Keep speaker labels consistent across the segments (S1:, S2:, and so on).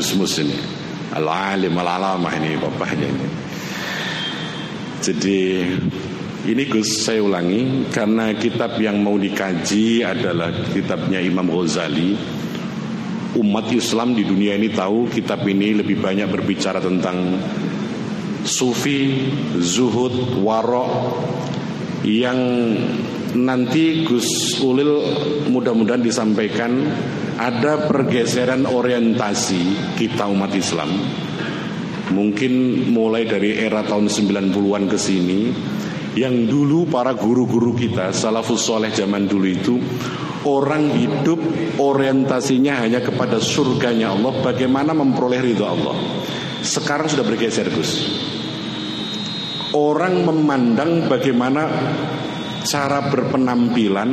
S1: putrinya Gus Mus ini. Al-alim al-alamah ini bapaknya ini. Jadi ini Gus saya ulangi karena kitab yang mau dikaji adalah kitabnya Imam Ghazali. Umat Islam di dunia ini tahu kitab ini lebih banyak berbicara tentang sufi, zuhud, warok yang nanti Gus Ulil mudah-mudahan disampaikan ada pergeseran orientasi kita umat Islam mungkin mulai dari era tahun 90-an ke sini yang dulu para guru-guru kita salafus soleh zaman dulu itu orang hidup orientasinya hanya kepada surganya Allah bagaimana memperoleh ridho Allah. Sekarang sudah bergeser Gus. Orang memandang bagaimana cara berpenampilan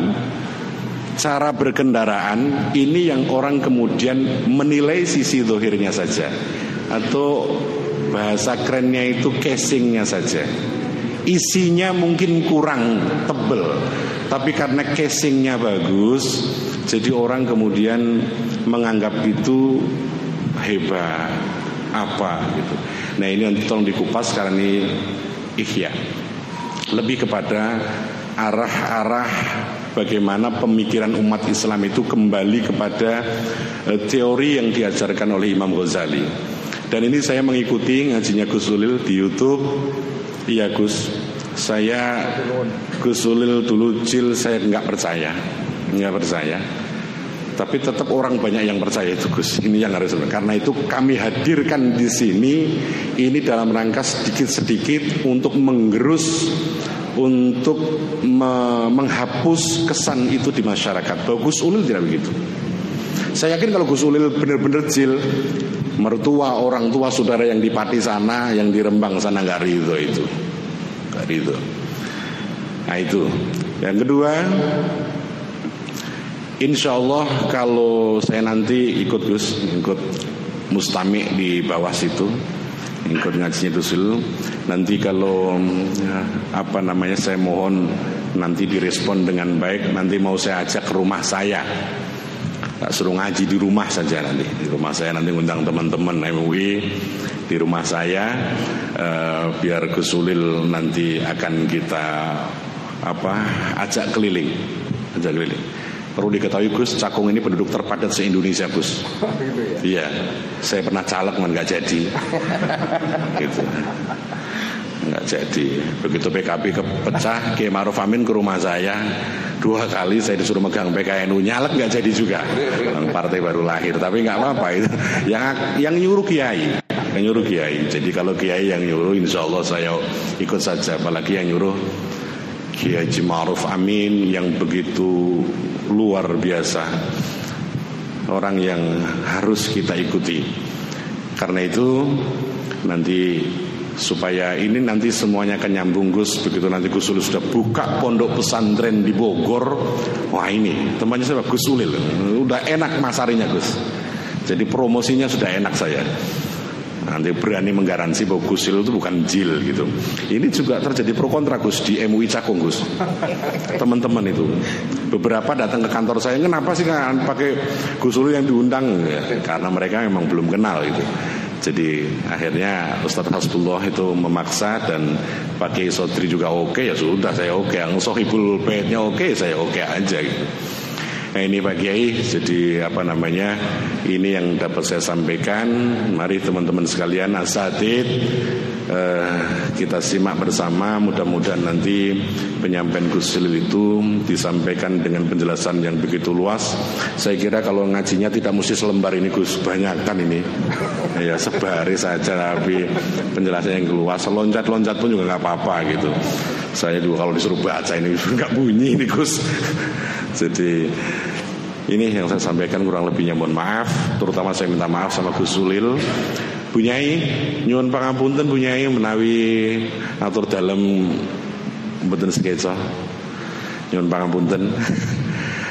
S1: cara berkendaraan ini yang orang kemudian menilai sisi dohirnya saja. Atau bahasa kerennya itu casingnya saja. Isinya mungkin kurang tebel. Tapi karena casingnya bagus jadi orang kemudian menganggap itu hebat. Apa gitu. Nah ini nanti tolong dikupas karena ini ikhya. Lebih kepada arah-arah bagaimana pemikiran umat Islam itu kembali kepada eh, teori yang diajarkan oleh Imam Ghazali. Dan ini saya mengikuti ngajinya Gus Ulil di YouTube. Iya Gus, saya Gus Ulil dulu cil saya nggak percaya, nggak percaya. Tapi tetap orang banyak yang percaya itu Gus. Ini yang harus karena itu kami hadirkan di sini ini dalam rangka sedikit-sedikit untuk menggerus untuk me menghapus kesan itu di masyarakat. Bahwa Gus Ulil tidak begitu. Saya yakin kalau Gus Ulil benar-benar jil mertua orang tua saudara yang di Pati sana, yang di Rembang sana nggak ridho itu, nggak ridho. Nah itu. Yang kedua, Insya Allah kalau saya nanti ikut Gus, ikut mustami di bawah situ, ngajinya Dusul. Nanti kalau ya, apa namanya saya mohon nanti direspon dengan baik. Nanti mau saya ajak ke rumah saya. Tak suruh ngaji di rumah saja nanti. Di rumah saya nanti undang teman-teman MUI di rumah saya eh, biar Gus Ulil nanti akan kita apa ajak keliling, ajak keliling. Perlu diketahui Gus, Cakung ini penduduk terpadat se-Indonesia Gus. Iya, saya pernah caleg kan nggak jadi. gitu. Nggak jadi. Begitu PKB kepecah, Kiai Maruf Amin ke rumah saya dua kali saya disuruh megang PKNU nyalek nggak jadi juga. Partai baru lahir, tapi nggak apa-apa itu. Yang yang nyuruh Kiai, yang nyuruh kiai. Jadi kalau kiai yang nyuruh, insya Allah saya ikut saja. Apalagi yang nyuruh Kiai Haji Ma'ruf Amin yang begitu luar biasa. Orang yang harus kita ikuti. Karena itu nanti supaya ini nanti semuanya akan nyambung Gus. Begitu nanti Gus Ulil sudah buka pondok pesantren di Bogor. Wah ini temannya saya Gus Ulil udah enak masarinya Gus. Jadi promosinya sudah enak saya Nanti berani menggaransi bahwa Gusil itu bukan jil gitu. Ini juga terjadi pro kontra Gus di MUI Cakung Gus. Teman-teman itu beberapa datang ke kantor saya, kenapa sih kan pakai Gusul yang diundang? Ya, karena mereka memang belum kenal itu. Jadi akhirnya Ustadz Hasbullah itu memaksa dan pakai Sodri juga oke ya sudah saya oke. Yang Sohibul Baitnya oke saya oke aja gitu. Nah ini Pak Kiai, jadi apa namanya? Ini yang dapat saya sampaikan. Mari teman-teman sekalian, asatid eh, kita simak bersama. Mudah-mudahan nanti penyampaian Gus itu disampaikan dengan penjelasan yang begitu luas. Saya kira kalau ngajinya tidak mesti selembar ini Gus, banyak kan ini. ya sebaris saja, tapi penjelasan yang luas. Loncat-loncat pun juga nggak apa-apa gitu. Saya juga kalau disuruh baca ini nggak bunyi ini Gus. Jadi ini yang saya sampaikan kurang lebihnya. Mohon maaf Terutama saya minta maaf sama Gus Sulil. Bunyai Nyuwun pangapunten Bunyai menawi atur dalam Mboten sekeca. Nyuwun pangapunten.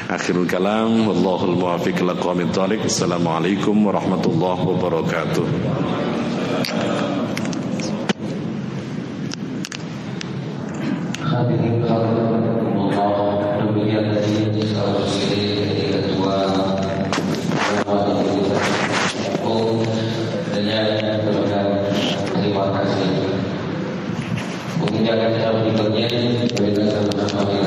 S1: Akhirul kalam Wallahul muwafiq laqamin talik Assalamualaikum warahmatullahi wabarakatuh. Hadirin sama-sama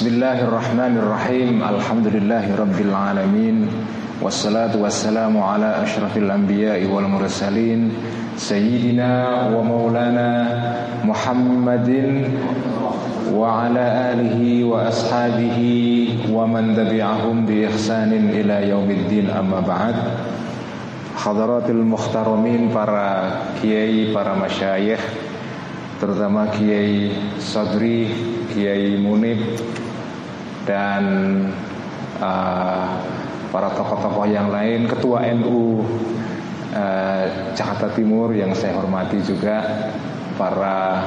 S2: Bismillahirrahmanirrahim Alhamdulillahi rabbil alamin Wassalatu wassalamu ala ashrafil anbiya'i wal mursalin Sayyidina wa maulana Muhammadin Wa ala alihi wa ashabihi Wa man tabi'ahum bi ihsanin ila yaumiddin amma ba'd Hadaratul Muhtaramin para kiai, para masyayikh Terutama kiai Sadri, kiai Munib Dan uh, para tokoh-tokoh yang lain Ketua NU uh, Jakarta Timur yang saya hormati juga Para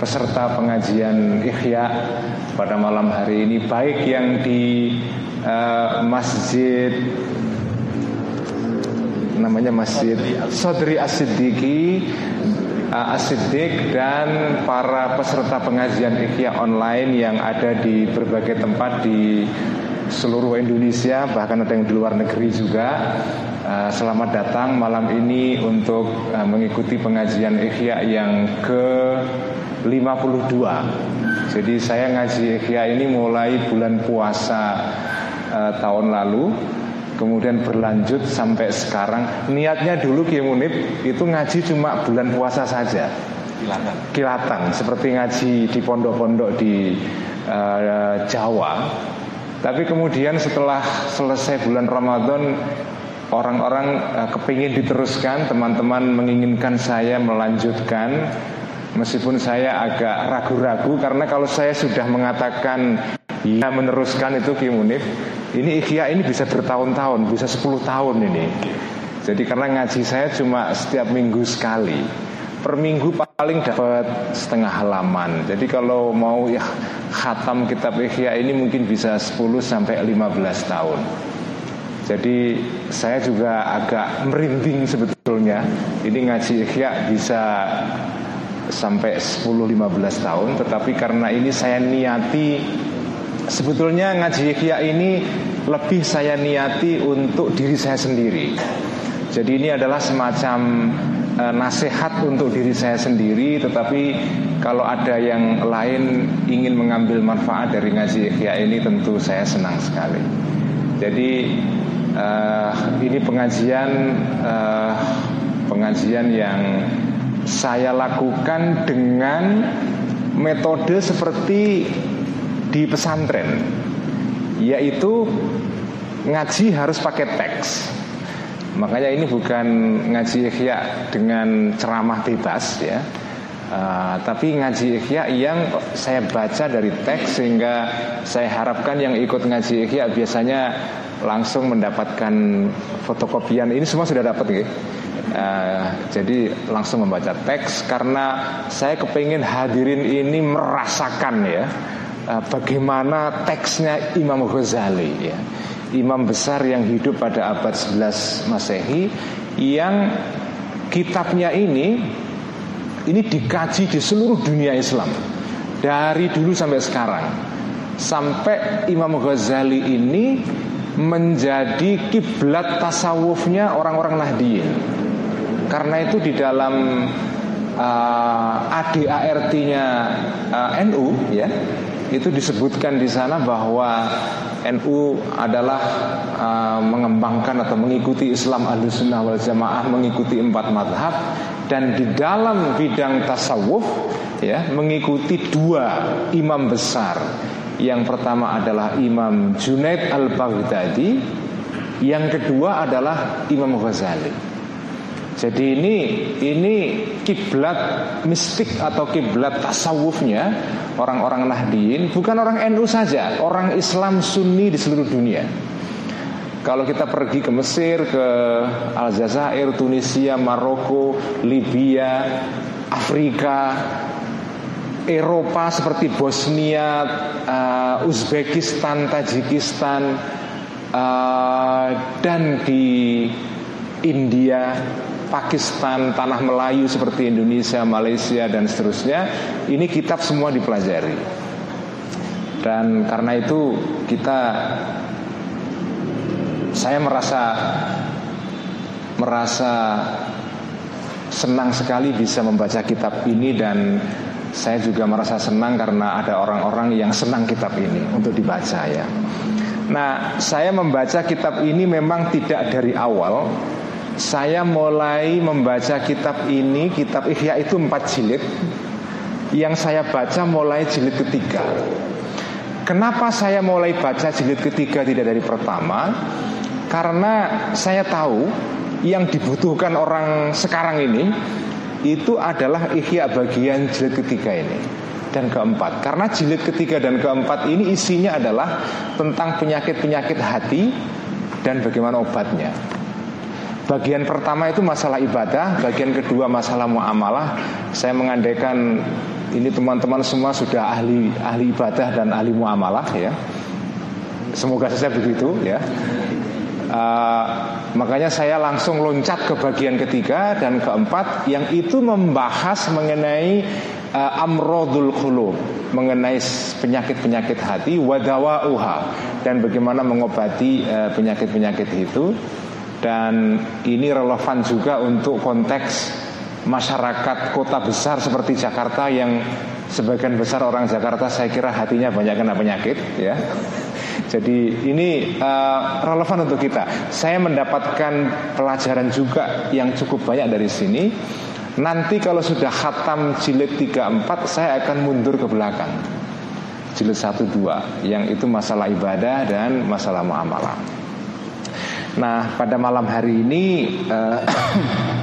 S2: peserta pengajian Ikhya pada malam hari ini Baik yang di uh, Masjid namanya Masjid Sodri Asidiki uh, dan para peserta pengajian Ikhya online yang ada di berbagai tempat di seluruh Indonesia bahkan ada yang di luar negeri juga. Uh, selamat datang malam ini untuk uh, mengikuti pengajian Ikhya yang ke 52 jadi saya ngaji Ikhya ini mulai bulan puasa tahun lalu kemudian berlanjut sampai sekarang. Niatnya dulu Kiai Munib itu ngaji cuma bulan puasa saja. Kilatan. Kilatan seperti ngaji di pondok-pondok di uh, Jawa. Tapi kemudian setelah selesai bulan Ramadan orang-orang uh, kepingin diteruskan, teman-teman menginginkan saya melanjutkan Meskipun saya agak ragu-ragu karena kalau saya sudah mengatakan ya meneruskan itu Ki Munif, ini ikhya ini bisa bertahun-tahun, bisa 10 tahun ini. Jadi karena ngaji saya cuma setiap minggu sekali. Per minggu paling dapat setengah halaman. Jadi kalau mau ya khatam kitab Ikhya ini mungkin bisa 10 sampai 15 tahun. Jadi saya juga agak merinding sebetulnya. Ini ngaji Ikhya bisa sampai 10-15 tahun Tetapi karena ini saya niati Sebetulnya ngaji Ikhya ini lebih saya niati untuk diri saya sendiri. Jadi ini adalah semacam e, nasihat untuk diri saya sendiri Tetapi kalau ada yang lain ingin mengambil manfaat dari ngaji Ikhya ini tentu saya senang sekali. Jadi e, ini pengajian e, pengajian yang saya lakukan dengan metode seperti di pesantren yaitu ngaji harus pakai teks. Makanya ini bukan ngaji ikhya dengan ceramah bebas ya. Uh, tapi ngaji ikhya yang saya baca dari teks sehingga saya harapkan yang ikut ngaji ikhya biasanya langsung mendapatkan fotokopian. Ini semua sudah dapat gitu Uh, jadi langsung membaca teks karena saya kepingin hadirin ini merasakan ya uh, bagaimana teksnya Imam Ghazali ya. Imam besar yang hidup pada abad 11 Masehi yang kitabnya ini ini dikaji di seluruh dunia Islam. Dari dulu sampai sekarang. Sampai Imam Ghazali ini menjadi kiblat tasawufnya orang-orang Nahdiyin. Karena itu di dalam uh, ADART-nya uh, NU ya itu disebutkan di sana bahwa NU adalah uh, mengembangkan atau mengikuti Islam Ahlussunnah wal Jamaah mengikuti empat madhab dan di dalam bidang tasawuf ya mengikuti dua imam besar. Yang pertama adalah Imam Junaid al-Baghdadi yang kedua adalah Imam Ghazali jadi ini ini kiblat mistik atau kiblat tasawufnya orang-orang Nahdiyin bukan orang NU saja, orang Islam Sunni di seluruh dunia. Kalau kita pergi ke Mesir, ke Aljazair, Tunisia, Maroko, Libya, Afrika, Eropa seperti Bosnia, uh, Uzbekistan, Tajikistan, uh, dan di India, Pakistan, tanah Melayu seperti Indonesia, Malaysia dan seterusnya, ini kitab semua dipelajari. Dan karena itu kita saya merasa merasa senang sekali bisa membaca kitab ini dan saya juga merasa senang karena ada orang-orang yang senang kitab ini untuk dibaca ya. Nah, saya membaca kitab ini memang tidak dari awal, saya mulai membaca kitab ini, kitab Ihya itu empat jilid. Yang saya baca mulai jilid ketiga. Kenapa saya mulai baca jilid ketiga tidak dari pertama? Karena saya tahu yang dibutuhkan orang sekarang ini itu adalah ihya bagian jilid ketiga ini dan keempat. Karena jilid ketiga dan keempat ini isinya adalah tentang penyakit-penyakit hati dan bagaimana obatnya. Bagian pertama itu masalah ibadah, bagian kedua masalah muamalah. Saya mengandaikan ini teman-teman semua sudah ahli ahli ibadah dan ahli muamalah ya. Semoga saja begitu ya. Uh, makanya saya langsung loncat ke bagian ketiga dan keempat yang itu membahas mengenai uh, amrodul khulub mengenai penyakit-penyakit hati wadawa uha dan bagaimana mengobati uh, penyakit-penyakit itu dan ini relevan juga untuk konteks masyarakat kota besar seperti Jakarta yang sebagian besar orang Jakarta saya kira hatinya banyak kena penyakit ya. Jadi ini uh, relevan untuk kita. Saya mendapatkan pelajaran juga yang cukup banyak dari sini. Nanti kalau sudah khatam jilid 3 4 saya akan mundur ke belakang. Jilid 1 2 yang itu masalah ibadah dan masalah muamalah. Nah pada malam hari ini uh,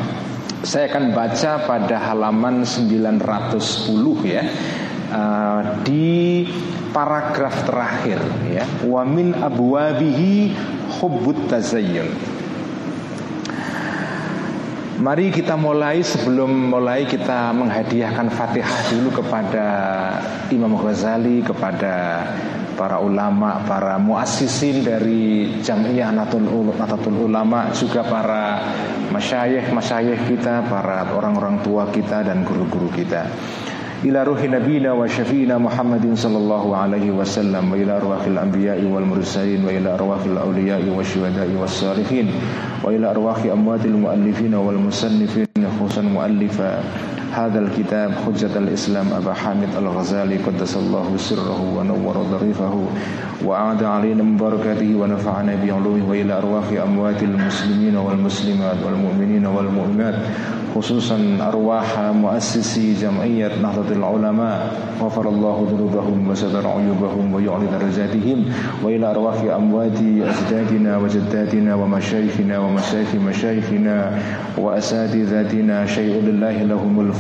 S2: Saya akan baca pada halaman 910 ya uh, di paragraf terakhir ya. Wa min abwabihi hubbut tazayyun. Mari kita mulai sebelum mulai kita menghadiahkan Fatihah dulu kepada Imam Ghazali, kepada para ulama, para muassisin dari Jamiyah Natul Ulama, juga para masyayikh-masyayikh kita, para orang-orang tua kita dan guru-guru kita. إلى روح نبينا وشفينا محمد صلى الله عليه وسلم وإلى أرواح الأنبياء والمرسلين وإلى أرواح الأولياء والشهداء والصالحين وإلى أرواح أموات المؤلفين والمصنفين خصوصا مؤلف هذا الكتاب حجة الإسلام أبا حامد الغزالي قدس الله سره ونور ظريفه وأعاد علينا من بركاته ونفعنا بعلومه وإلى أرواح أموات المسلمين والمسلمات والمؤمنين والمؤمنات خصوصا أرواح مؤسسي جمعية نهضة العلماء. غفر الله ذنوبهم وستر عيوبهم ويعلي درجاتهم. وإلى أرواح أموات أجدادنا وجداتنا ومشايخنا ومشايخ مشايخنا وأساتذتنا شيء لله لهم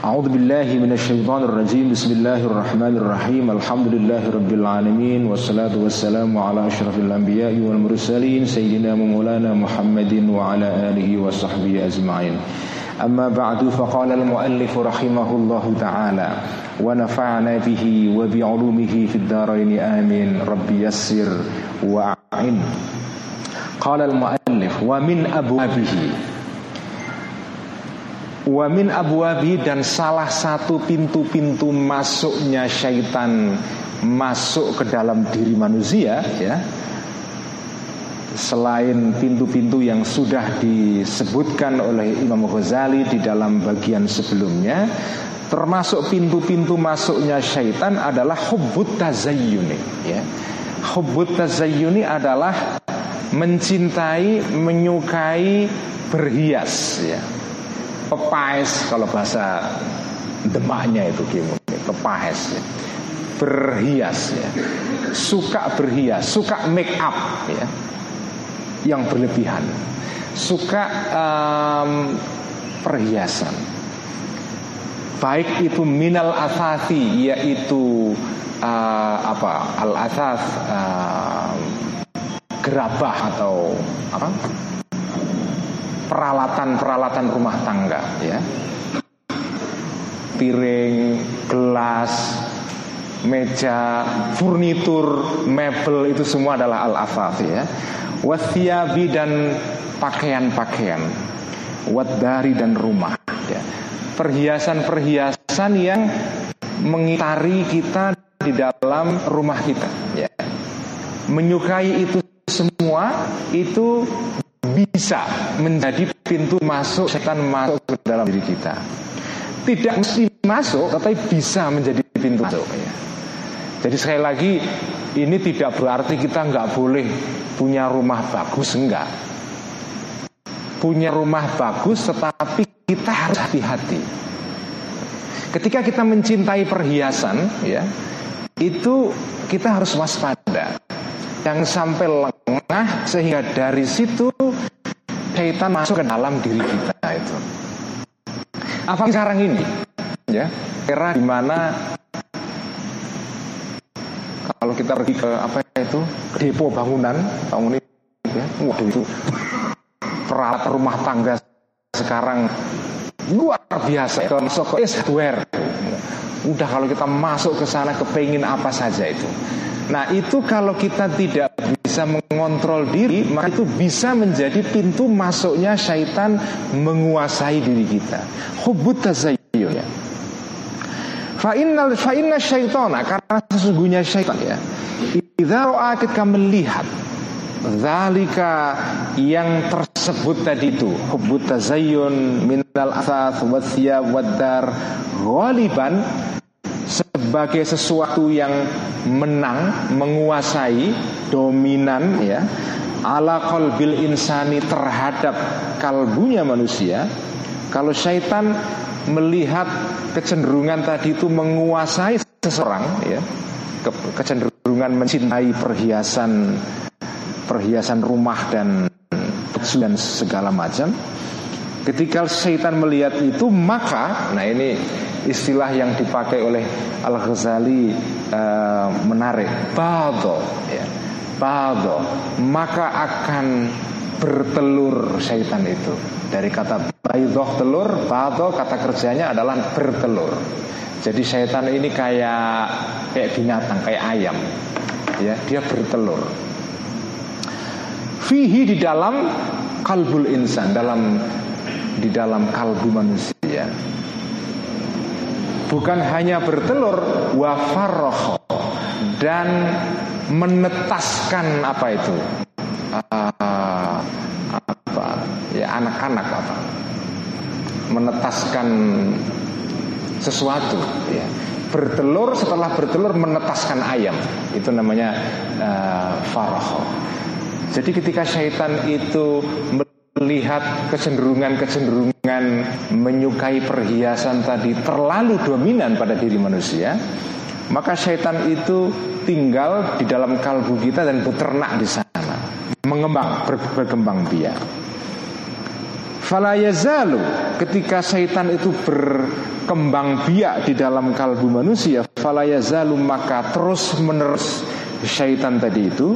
S2: أعوذ بالله من الشيطان الرجيم. بسم الله الرحمن الرحيم. الحمد لله رب العالمين والصلاة والسلام على أشرف الأنبياء والمرسلين سيدنا ومولانا محمد وعلى آله وصحبه أجمعين. أما بعد فقال المؤلف رحمه الله تعالى ونفعنا به وبعلومه في الدارين. آمين. رب يسر وأعن قال المؤلف ومن أبوابه Wamin abwabi dan salah satu pintu-pintu masuknya syaitan masuk ke dalam diri manusia ya Selain pintu-pintu yang sudah disebutkan oleh Imam Ghazali di dalam bagian sebelumnya Termasuk pintu-pintu masuknya syaitan adalah hubbut tazayyuni ya. Hubbut tazayyuni adalah mencintai, menyukai berhias ya pepaes kalau bahasa demaknya itu gimana pepaes ya. berhias ya. Suka berhias suka make up ya. Yang berlebihan. Suka um, perhiasan. Baik itu minal asasi yaitu uh, apa? Al asas uh, gerabah atau apa peralatan-peralatan rumah tangga ya. Piring, gelas, meja, furnitur, mebel itu semua adalah al-afaf ya. Wathiyabi dan pakaian-pakaian. Wadari dan rumah ya. Perhiasan-perhiasan yang mengitari kita di dalam rumah kita ya. Menyukai itu semua itu bisa menjadi pintu masuk setan masuk ke dalam diri kita. Tidak mesti masuk, tapi bisa menjadi pintu masuk. Ya. Jadi sekali lagi ini tidak berarti kita nggak boleh punya rumah bagus enggak. Punya rumah bagus, tetapi kita harus hati-hati. Ketika kita mencintai perhiasan, ya itu kita harus waspada. Yang sampai lengah sehingga dari situ syaitan masuk ke dalam diri kita itu. Apa sekarang ini? Ya, era di mana kalau kita pergi ke apa itu? Depo bangunan bangun itu ya, waduh itu perat rumah tangga sekarang luar biasa. Masuk ke hardware udah kalau kita masuk ke sana kepingin apa saja itu nah itu kalau kita tidak bisa mengontrol diri, maka itu bisa menjadi pintu masuknya syaitan menguasai diri kita. Hubut tazayyun ya. Fa innal fa inna syaitana karena sesungguhnya syaitan ya. Idza ra'a ketika melihat Zalika yang tersebut tadi itu Hubut tazayyun minal asas wa thiyab wa dar Ghaliban sebagai sesuatu yang menang, menguasai, dominan ya ala qalbil insani terhadap kalbunya manusia. Kalau syaitan melihat kecenderungan tadi itu menguasai seseorang ya, kecenderungan mencintai perhiasan perhiasan rumah dan dan segala macam. Ketika syaitan melihat itu maka, nah ini istilah yang dipakai oleh Al Ghazali uh, menarik, bado, ya, bado, maka akan bertelur syaitan itu. Dari kata baidoh telur, bado kata kerjanya adalah bertelur. Jadi syaitan ini kayak kayak binatang, kayak ayam, ya dia bertelur. Fihi di dalam kalbul insan, dalam di dalam kalbu manusia bukan hanya bertelur wafaroh dan menetaskan apa itu? Uh, apa? Ya anak-anak apa? Menetaskan sesuatu ya. Bertelur setelah bertelur menetaskan ayam. Itu namanya uh, faroh jadi ketika syaitan itu melihat kecenderungan-kecenderungan menyukai perhiasan tadi terlalu dominan pada diri manusia, maka syaitan itu tinggal di dalam kalbu kita dan beternak di sana, mengembang, ber, berkembang biak. Falayazalu ketika syaitan itu berkembang biak di dalam kalbu manusia, falayazalu maka terus menerus syaitan tadi itu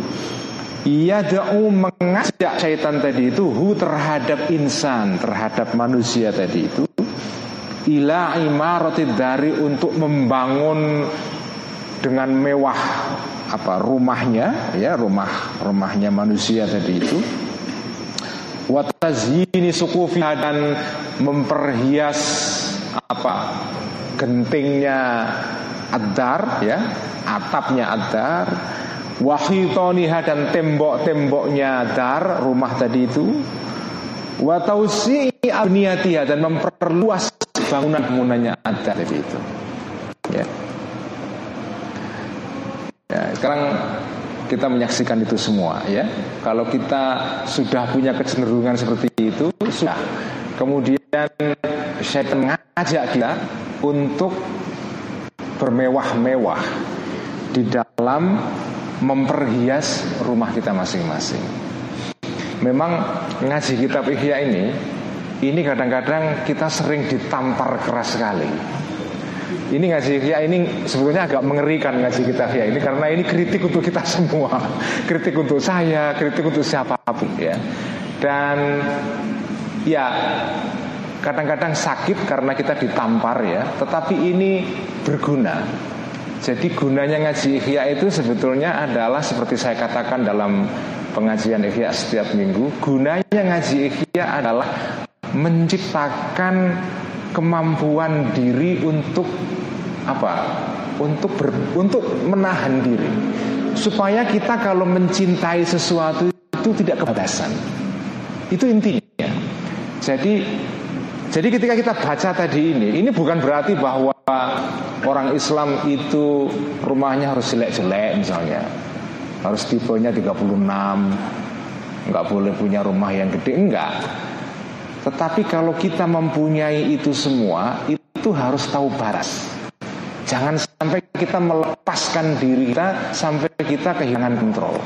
S2: ia da'u mengajak syaitan tadi itu hu terhadap insan, terhadap manusia tadi itu ila imaratid dari untuk membangun dengan mewah apa rumahnya ya rumah rumahnya manusia tadi itu. Watazini sukufi dan memperhias apa gentingnya adar ya atapnya adar wahitoniha dan tembok-temboknya dar rumah tadi itu. Wa tausi'i abniyatiha dan memperluas bangunan-bangunannya ada tadi itu. Ya. ya sekarang kita menyaksikan itu semua ya. Kalau kita sudah punya kecenderungan seperti itu sudah. Kemudian saya mengajak kita untuk bermewah-mewah di dalam memperhias rumah kita masing-masing. Memang ngaji kitab Ihya ini ini kadang-kadang kita sering ditampar keras sekali. Ini ngaji Ihya ini sebetulnya agak mengerikan ngaji kitab Ihya ini karena ini kritik untuk kita semua, kritik untuk saya, kritik untuk siapa pun ya. Dan ya kadang-kadang sakit karena kita ditampar ya, tetapi ini berguna jadi gunanya ngaji ikhya itu sebetulnya adalah seperti saya katakan dalam pengajian ikhya setiap minggu. Gunanya ngaji ikhya adalah menciptakan kemampuan diri untuk apa? Untuk ber, untuk menahan diri. Supaya kita kalau mencintai sesuatu itu tidak kebablasan. Itu intinya. Jadi jadi ketika kita baca tadi ini, ini bukan berarti bahwa orang Islam itu rumahnya harus jelek-jelek misalnya. Harus tipenya 36 Nggak boleh punya rumah yang gede Enggak. Tetapi kalau kita mempunyai itu semua Itu harus tahu baras. Jangan sampai kita melepaskan diri kita Sampai kita kehilangan kontrol.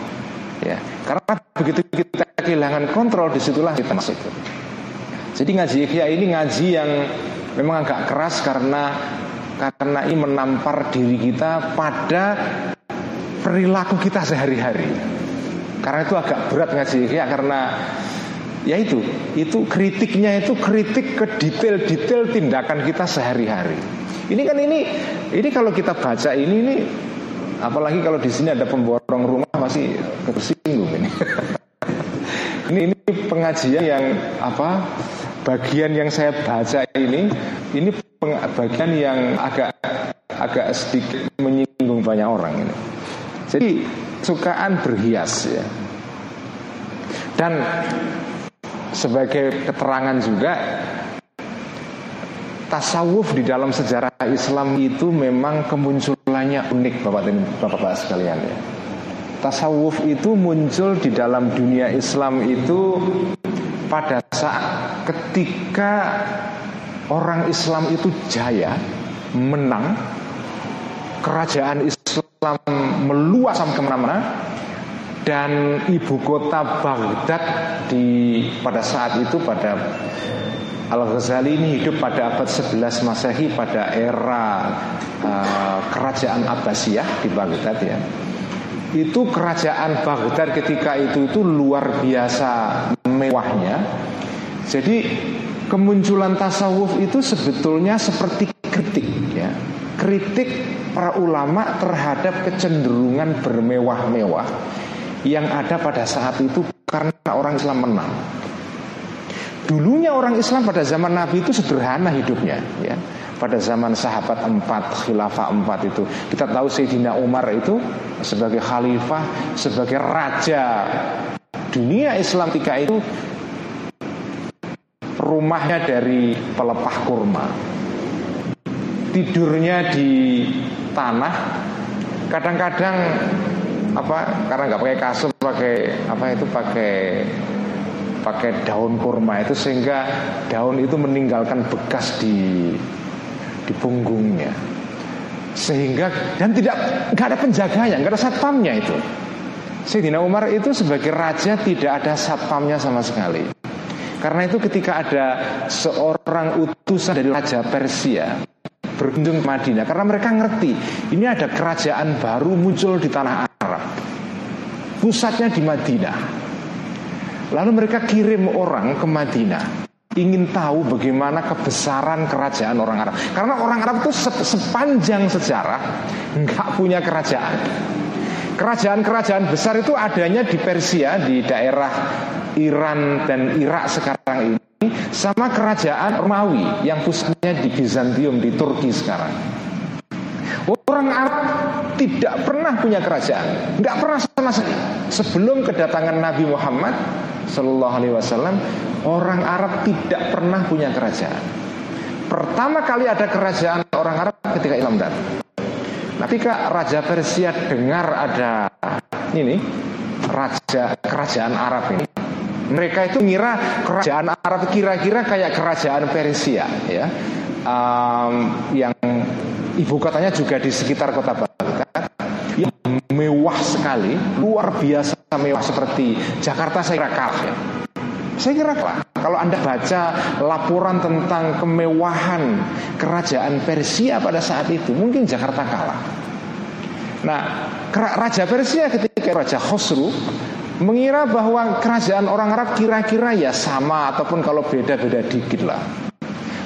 S2: Ya, karena begitu kita kehilangan kontrol di situlah kita masuk. Jadi ngaji ikhya ini ngaji yang memang agak keras karena karena ini menampar diri kita pada perilaku kita sehari-hari. Karena itu agak berat ngaji ya karena ya itu itu kritiknya itu kritik ke detail-detail tindakan kita sehari-hari. Ini kan ini ini kalau kita baca ini ini apalagi kalau di sini ada pemborong rumah masih tersinggung ini. ini ini pengajian yang apa bagian yang saya baca ini ini bagian yang agak agak sedikit menyinggung banyak orang ini. Jadi sukaan berhias ya. Dan sebagai keterangan juga tasawuf di dalam sejarah Islam itu memang kemunculan munculannya unik Bapak dan Bapak sekalian ya. Tasawuf itu muncul di dalam dunia Islam itu pada saat ketika orang Islam itu jaya, menang, kerajaan Islam meluas sampai ke mana-mana, dan ibu kota Baghdad di pada saat itu pada Al-Ghazali ini hidup pada abad 11 Masehi pada era uh, kerajaan Abbasiyah di Baghdad ya. Itu kerajaan Baghdad ketika itu itu luar biasa mewahnya. Jadi kemunculan tasawuf itu sebetulnya seperti kritik ya. Kritik para ulama terhadap kecenderungan bermewah-mewah yang ada pada saat itu karena orang Islam menang. Dulunya orang Islam pada zaman Nabi itu sederhana hidupnya ya. Pada zaman sahabat empat, khilafah empat itu. Kita tahu Sayyidina Umar itu sebagai khalifah, sebagai raja Dunia Islam ketika itu Rumahnya dari pelepah kurma. Tidurnya di tanah. Kadang-kadang apa karena nggak pakai kasur pakai apa itu pakai pakai daun kurma itu sehingga daun itu meninggalkan bekas di di punggungnya. Sehingga dan tidak nggak ada penjaganya nggak ada satpamnya itu. Sayyidina Umar itu sebagai raja tidak ada satpamnya sama sekali. Karena itu ketika ada seorang utusan dari raja Persia berkunjung ke Madinah karena mereka ngerti ini ada kerajaan baru muncul di tanah Arab pusatnya di Madinah. Lalu mereka kirim orang ke Madinah ingin tahu bagaimana kebesaran kerajaan orang Arab. Karena orang Arab itu sepanjang sejarah nggak punya kerajaan. Kerajaan-kerajaan besar itu adanya di Persia, di daerah Iran dan Irak sekarang ini, sama kerajaan Romawi yang pusatnya di Bizantium di Turki sekarang. Orang Arab tidak pernah punya kerajaan, nggak pernah sama sekali. Sebelum kedatangan Nabi Muhammad, Shallallahu Alaihi Wasallam orang Arab tidak pernah punya kerajaan. Pertama kali ada kerajaan orang Arab ketika Islam datang. Tapi kak Raja Persia dengar ada ini raja kerajaan Arab ini. Mereka itu mengira kerajaan Arab kira-kira kayak kerajaan Persia ya, um, yang ibu kotanya juga di sekitar kota Baghdad yang mewah sekali, luar biasa mewah seperti Jakarta saya kira kalah ya. Saya kira kalah. Kalau Anda baca laporan tentang kemewahan kerajaan Persia pada saat itu, mungkin Jakarta kalah. Nah, Raja Persia ketika Raja Khosru mengira bahwa kerajaan orang Arab kira-kira ya sama ataupun kalau beda-beda dikit lah.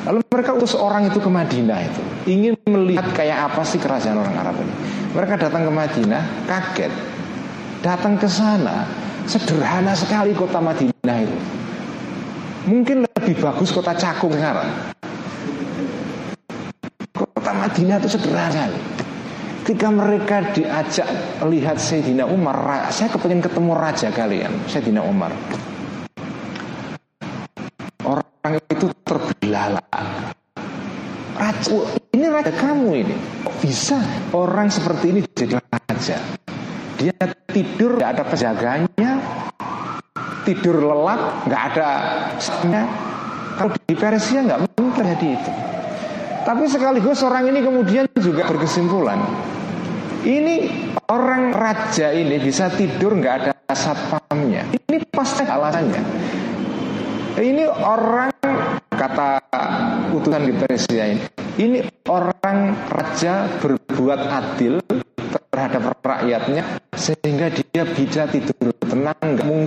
S2: Lalu mereka utus orang itu ke Madinah itu ingin melihat kayak apa sih kerajaan orang Arab ini. Mereka datang ke Madinah, kaget. Datang ke sana, sederhana sekali kota Madinah itu. Mungkin lebih bagus kota Cakung sekarang. Kota Madinah itu sederhana. Ketika mereka diajak lihat Sayyidina Umar, saya kepengen ketemu raja kalian, Sayyidina Umar. Orang itu terbelalak. Raja, ini raja kamu ini. Bisa orang seperti ini jadi raja. Dia tidur nggak ada penjaganya, tidur lelap nggak ada sana. Kalau di Persia nggak mungkin terjadi itu. Tapi sekaligus orang ini kemudian juga berkesimpulan ini orang raja ini bisa tidur nggak ada satpamnya. Ini pasti alasannya. Ini orang kata utusan di Persia ini. Ini orang raja berbuat adil terhadap rakyatnya sehingga dia bisa tidur tenang nggak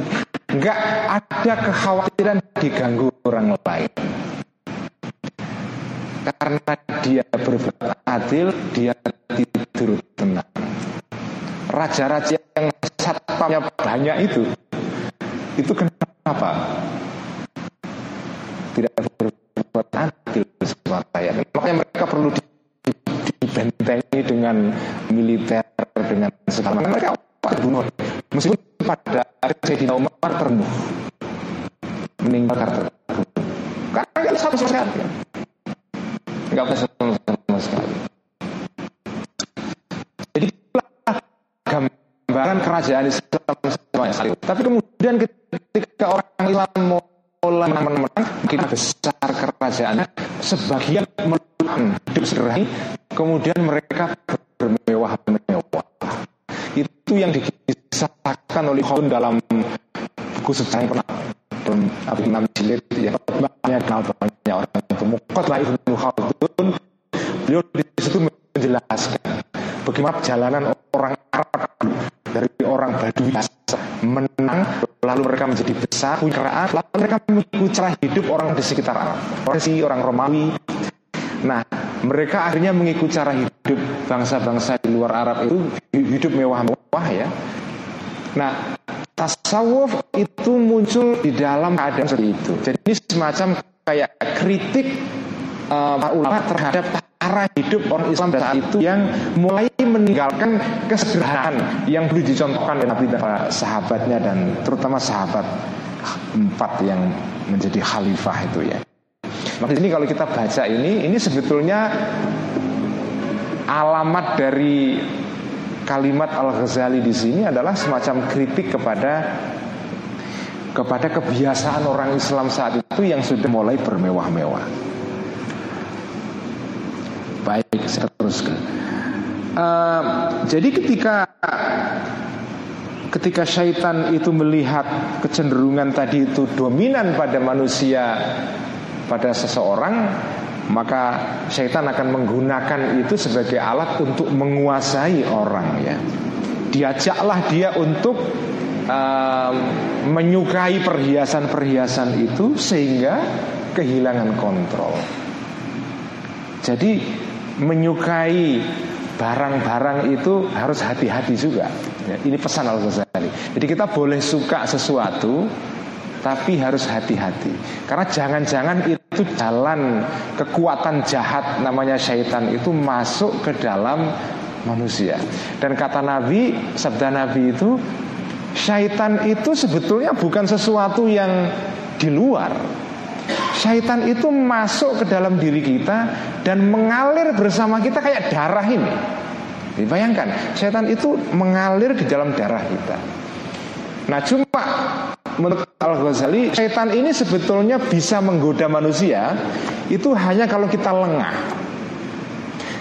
S2: nggak ada kekhawatiran diganggu orang lain. Karena dia berbuat adil dia tidur tenang. Raja-raja yang satpamnya banyak itu. Itu kenapa? Tidak adil saya makanya mereka perlu dibentengi dengan militer dengan segala mereka bunuh meskipun pada Sayyidina Umar terbunuh. Meninggal karena karena nggak sama sekali. Nggak bisa sama sekali. Meninggalkan kerajaan Islam semuanya. Tapi kemudian ketika orang Islam mulai menang-menang, kita besar kerajaannya, sebagian melakukan hidup sederhana, kemudian mereka bermewah-mewah. Itu yang dikisahkan oleh Khawun dalam buku sejarah yang pernah Abu Imam Jilid ya banyak kenal banyak orang itu Muqatlah Ibnu Khaldun beliau di situ menjelaskan bagaimana perjalanan orang Arab dari orang Badui menang lalu mereka menjadi besar punya kerajaan lalu mereka mengikuti cara hidup orang di sekitar Arab. Orang orang Romawi. Nah mereka akhirnya mengikuti cara hidup bangsa-bangsa di luar Arab itu hidup mewah-mewah ya. Nah tasawuf itu muncul di dalam keadaan seperti itu. Jadi ini semacam kayak kritik uh, ulama terhadap cara hidup orang Islam pada saat itu yang mulai meninggalkan kesederhanaan yang dulu dicontohkan oleh Nabi dan sahabatnya dan terutama sahabat empat yang menjadi khalifah itu ya. Maka ini kalau kita baca ini, ini sebetulnya alamat dari kalimat Al Ghazali di sini adalah semacam kritik kepada kepada kebiasaan orang Islam saat itu yang sudah mulai bermewah-mewah. Baik, saya teruskan. Uh, jadi ketika ketika syaitan itu melihat kecenderungan tadi itu dominan pada manusia pada seseorang maka syaitan akan menggunakan itu sebagai alat untuk menguasai orang ya diajaklah dia untuk uh, menyukai perhiasan-perhiasan itu sehingga kehilangan kontrol jadi menyukai barang-barang itu harus hati-hati juga. Ya, ini pesan Al Ghazali. Jadi kita boleh suka sesuatu, tapi harus hati-hati. Karena jangan-jangan itu jalan kekuatan jahat namanya syaitan itu masuk ke dalam manusia. Dan kata Nabi, sabda Nabi itu, syaitan itu sebetulnya bukan sesuatu yang di luar, Syaitan itu masuk ke dalam diri kita dan mengalir bersama kita kayak darah ini. Dibayangkan, syaitan itu mengalir di dalam darah kita. Nah, cuma menurut Al-Ghazali, syaitan ini sebetulnya bisa menggoda manusia itu hanya kalau kita lengah.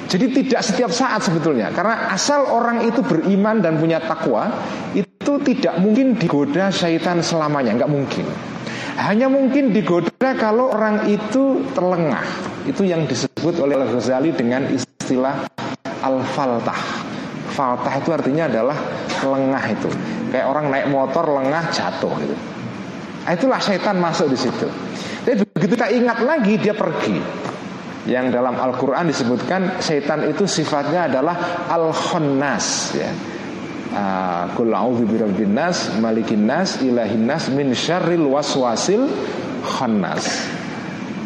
S2: Jadi tidak setiap saat sebetulnya Karena asal orang itu beriman dan punya takwa Itu tidak mungkin digoda syaitan selamanya Nggak mungkin hanya mungkin digoda kalau orang itu terlengah. Itu yang disebut oleh Al-Ghazali dengan istilah al-faltah. Faltah itu artinya adalah lengah itu. Kayak orang naik motor lengah jatuh gitu. Nah, itulah setan masuk di situ. Tapi begitu kita ingat lagi dia pergi. Yang dalam Al-Quran disebutkan setan itu sifatnya adalah al-khonnas ya Ah, Qul a'udzu birabbin nas, malikin nas, ilahin nas min syarril waswasil khannas.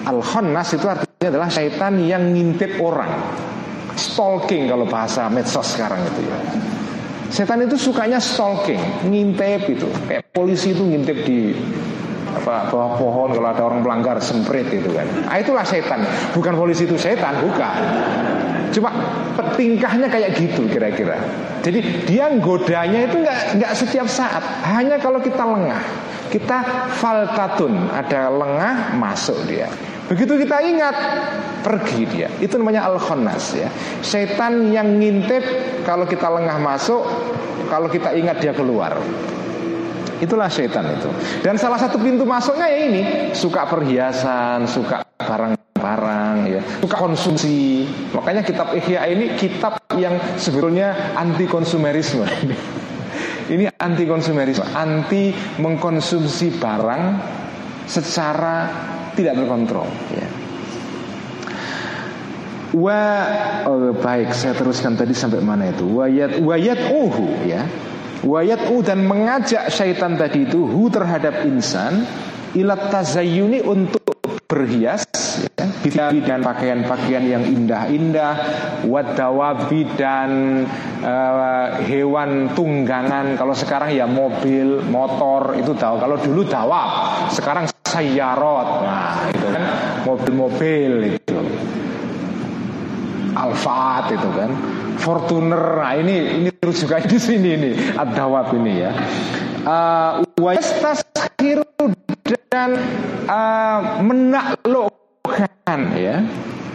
S2: Al khannas itu artinya adalah syaitan yang ngintip orang. Stalking kalau bahasa medsos sekarang itu ya. Setan itu sukanya stalking, ngintip itu. Kayak polisi itu ngintip di apa bawah pohon kalau ada orang melanggar semprit itu kan. Ah itulah setan. Bukan polisi itu setan, bukan. Cuma tingkahnya kayak gitu kira-kira. Jadi dia godanya itu nggak nggak setiap saat, hanya kalau kita lengah. Kita faltatun, ada lengah masuk dia. Begitu kita ingat, pergi dia. Itu namanya al khonas ya. Setan yang ngintip kalau kita lengah masuk, kalau kita ingat dia keluar. Itulah setan itu. Dan salah satu pintu masuknya ya ini, suka perhiasan, suka barang-barang ya, suka konsumsi. Makanya kitab Ihya ini kitab yang sebetulnya anti konsumerisme. ini anti konsumerisme, anti mengkonsumsi barang secara tidak terkontrol ya. Wa oh, baik saya teruskan tadi sampai mana itu wayat wayat uhu ya wayat u dan mengajak syaitan tadi itu hu terhadap insan ilat tazayyuni untuk berhias ya, dan pakaian-pakaian yang indah-indah wadawabi dan uh, hewan tunggangan. Kalau sekarang ya mobil motor itu tahu kalau dulu dawab sekarang sayarot nah itu kan. Mobil-mobil itu al Alfaat itu kan, Fortuner. Nah ini ini rujukan di sini ini ad-dawab ini ya. Uh, dan uh, menaklukkan ya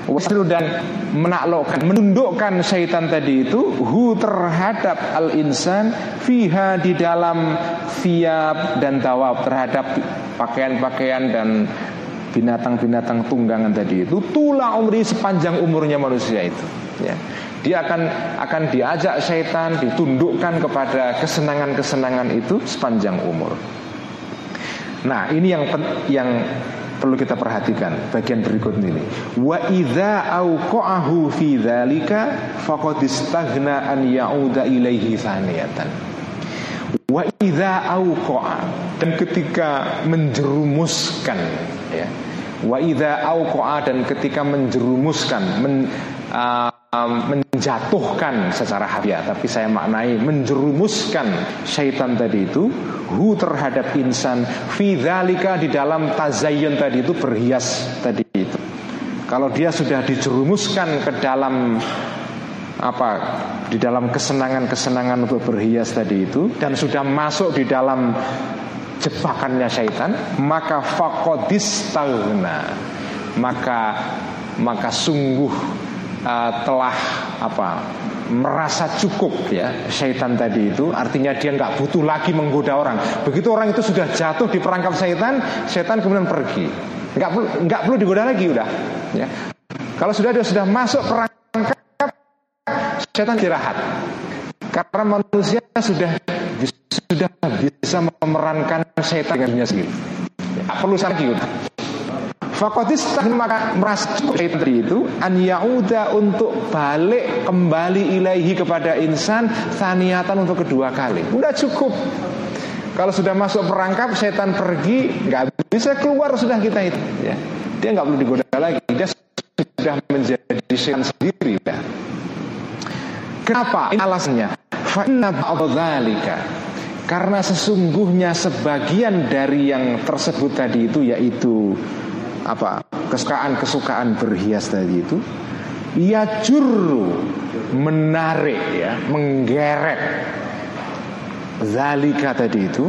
S2: Waslu dan menaklukkan, menundukkan syaitan tadi itu hu terhadap al insan fiha di dalam fiab dan tawab terhadap pakaian-pakaian dan binatang-binatang tunggangan tadi itu tulah umri sepanjang umurnya manusia itu ya dia akan akan diajak syaitan ditundukkan kepada kesenangan-kesenangan itu sepanjang umur nah ini yang yang perlu kita perhatikan bagian berikut ini. Wa idza auqahu fi dzalika faqad an ya'uda ilaihi thaniyatan. Wa idza auqa'a dan ketika menjerumuskan ya. Wa idza auqa'a dan ketika menjerumuskan men, uh, menjatuhkan secara harfiah tapi saya maknai menjerumuskan syaitan tadi itu hu terhadap insan fidzalika di dalam tazayyun tadi itu berhias tadi itu. Kalau dia sudah dijerumuskan ke dalam apa di dalam kesenangan-kesenangan untuk berhias tadi itu dan sudah masuk di dalam jebakannya syaitan maka fakodis maka maka sungguh uh, telah apa merasa cukup ya syaitan tadi itu. Artinya dia nggak butuh lagi menggoda orang. Begitu orang itu sudah jatuh di perangkap syaitan syaitan kemudian pergi. Nggak perlu nggak perlu digoda lagi udah ya. Kalau sudah dia sudah masuk perangkap syaitan istirahat karena manusia sudah sudah bisa memerankan syaitan dengan sendiri ya, perlu lagi Fakotis maka merasa tadi itu an yauda untuk balik kembali ilahi kepada insan saniatan untuk kedua kali. Udah cukup. Kalau sudah masuk perangkap setan pergi nggak bisa keluar sudah kita itu ya. Dia nggak perlu digoda lagi. Dia sudah menjadi setan sendiri ya. Kenapa? Ini alasannya. Fa'inna karena sesungguhnya sebagian dari yang tersebut tadi itu yaitu apa kesukaan-kesukaan berhias tadi itu ia juru menarik ya menggeret zalika tadi itu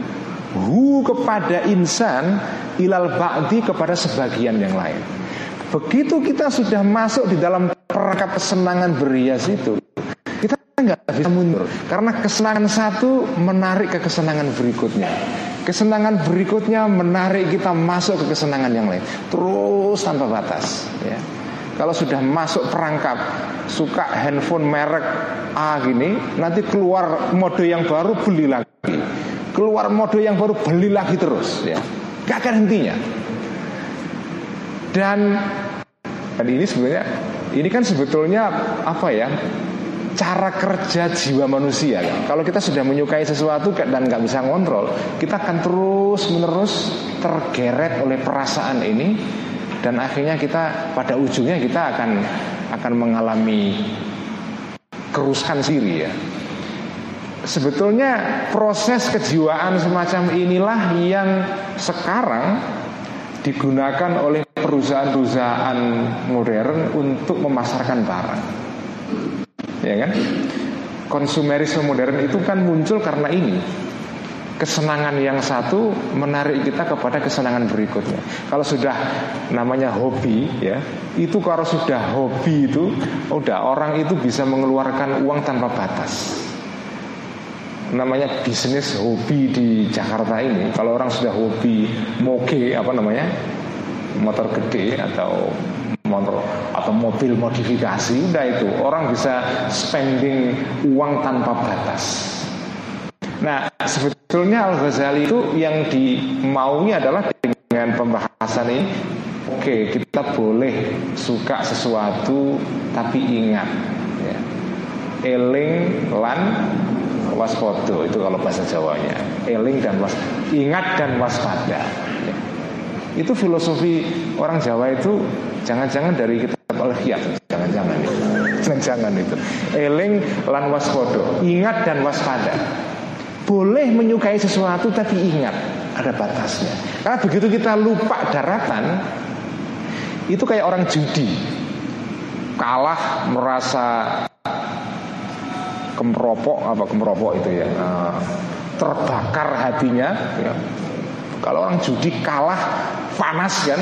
S2: hu kepada insan ilal ba'di kepada sebagian yang lain begitu kita sudah masuk di dalam perangkap kesenangan berhias itu nggak bisa mundur? Karena kesenangan satu menarik ke kesenangan berikutnya. Kesenangan berikutnya menarik kita masuk ke kesenangan yang lain. Terus tanpa batas ya. Kalau sudah masuk perangkap Suka handphone merek A gini Nanti keluar mode yang baru beli lagi. Keluar mode yang baru beli lagi terus ya. Gak akan hentinya. Dan Dan ini sebenarnya Ini kan sebetulnya Apa ya cara kerja jiwa manusia kan. Kalau kita sudah menyukai sesuatu dan nggak bisa ngontrol, kita akan terus menerus tergeret oleh perasaan ini dan akhirnya kita pada ujungnya kita akan akan mengalami kerusakan sendiri ya. Sebetulnya proses kejiwaan semacam inilah yang sekarang digunakan oleh perusahaan-perusahaan modern untuk memasarkan barang ya kan? Konsumerisme modern itu kan muncul karena ini kesenangan yang satu menarik kita kepada kesenangan berikutnya. Kalau sudah namanya hobi ya, itu kalau sudah hobi itu udah orang itu bisa mengeluarkan uang tanpa batas. Namanya bisnis hobi di Jakarta ini. Kalau orang sudah hobi moge apa namanya? motor gede atau motor atau mobil modifikasi udah itu orang bisa spending uang tanpa batas. Nah sebetulnya Al Ghazali itu yang dimaunya adalah dengan pembahasan ini oke okay, kita boleh suka sesuatu tapi ingat ya. eling lan waspada itu kalau bahasa Jawanya eling dan was ingat dan waspada ya. Itu filosofi orang Jawa itu Jangan-jangan dari kitab al-khiyat Jangan-jangan itu. Jangan-jangan itu. Eling lan waspodo Ingat dan waspada. Boleh menyukai sesuatu tapi ingat. Ada batasnya. Karena begitu kita lupa daratan Itu kayak orang judi. Kalah merasa kemeropok apa kemeropok itu ya? Uh, terbakar hatinya ya. kalau orang judi kalah panas kan?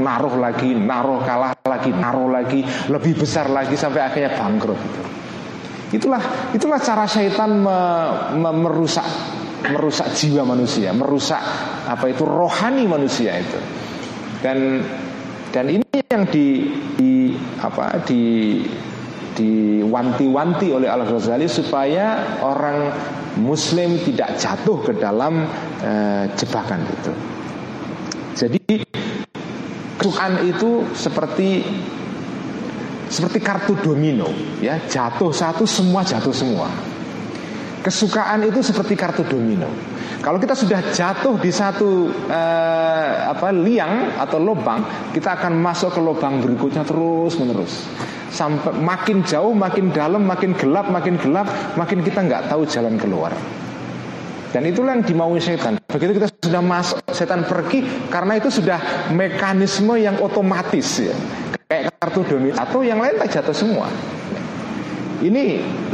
S2: Naruh lagi naruh kalah lagi naruh lagi lebih besar lagi sampai akhirnya bangkrut. Itulah itulah cara syaitan me, me, merusak merusak jiwa manusia merusak apa itu rohani manusia itu. Dan dan ini yang di, di apa di diwanti-wanti oleh Al Ghazali supaya orang Muslim tidak jatuh ke dalam uh, jebakan itu. Jadi Quran itu seperti seperti kartu domino, ya jatuh satu semua jatuh semua. Kesukaan itu seperti kartu domino. Kalau kita sudah jatuh di satu uh, apa liang atau lubang, kita akan masuk ke lubang berikutnya terus menerus sampai makin jauh, makin dalam, makin gelap, makin gelap, makin kita nggak tahu jalan keluar. Dan itulah yang dimaui setan. Begitu kita sudah masuk, setan pergi karena itu sudah mekanisme yang otomatis ya. Kayak kartu domino atau yang lain tak jatuh semua. Ini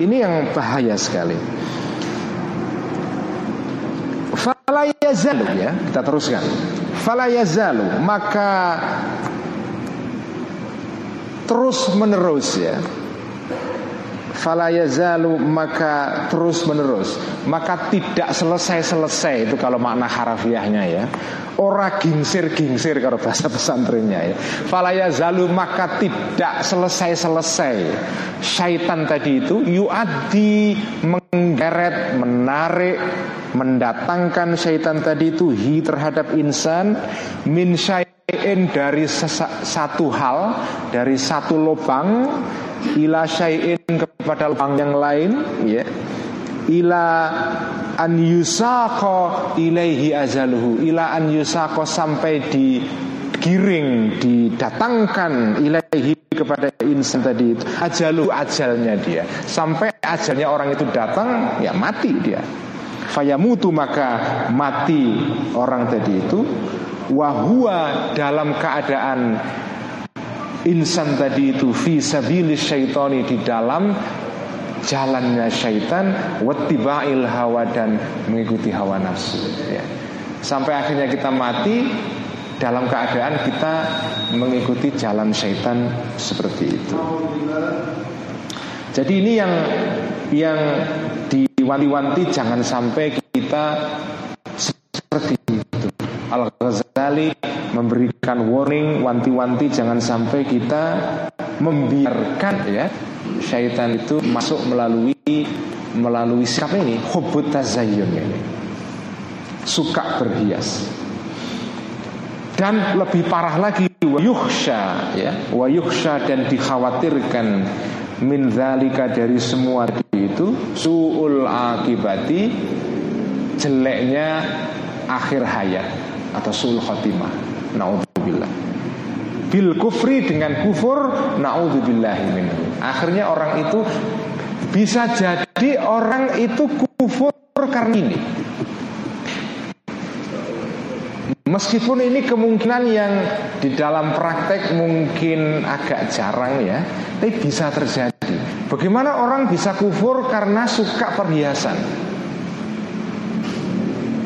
S2: ini yang bahaya sekali. Falayazalu ya, kita teruskan. Falayazalu maka terus menerus ya falayazalu maka terus menerus. Maka tidak selesai-selesai itu kalau makna harafiahnya ya. Ora gingsir-gingsir kalau bahasa pesantrennya ya. Falayazalu maka tidak selesai-selesai. Syaitan tadi itu yuadi menggeret menarik mendatangkan syaitan tadi itu hi terhadap insan min syaitan dari satu hal dari satu lubang ila syai'in kepada lubang yang lain ya. Ila an yusaqo ilaihi azaluhu. Ila an yusaqo sampai digiring didatangkan ilaihi kepada insan tadi itu. Ajalu ajalnya dia. Sampai ajalnya orang itu datang ya mati dia. Fayamutu maka mati orang tadi itu. Wahua dalam keadaan insan tadi itu fi sabilis syaitani di dalam jalannya syaitan wattiba'il hawa dan mengikuti hawa nafsu. Ya. sampai akhirnya kita mati dalam keadaan kita mengikuti jalan syaitan seperti itu. Jadi ini yang yang diwanti-wanti jangan sampai kita seperti Al-Ghazali memberikan warning wanti-wanti jangan sampai kita membiarkan ya syaitan itu masuk melalui melalui sikap ini hubut tazayyun ini. Suka berhias. Dan lebih parah lagi wayuhsya ya wayuhsya dan dikhawatirkan min zalika dari semua itu suul akibati jeleknya akhir hayat atau sul khotimah. Naudzubillah. Bil kufri dengan kufur naudzubillah Akhirnya orang itu bisa jadi orang itu kufur karena ini. Meskipun ini kemungkinan yang di dalam praktek mungkin agak jarang ya, tapi bisa terjadi. Bagaimana orang bisa kufur karena suka perhiasan?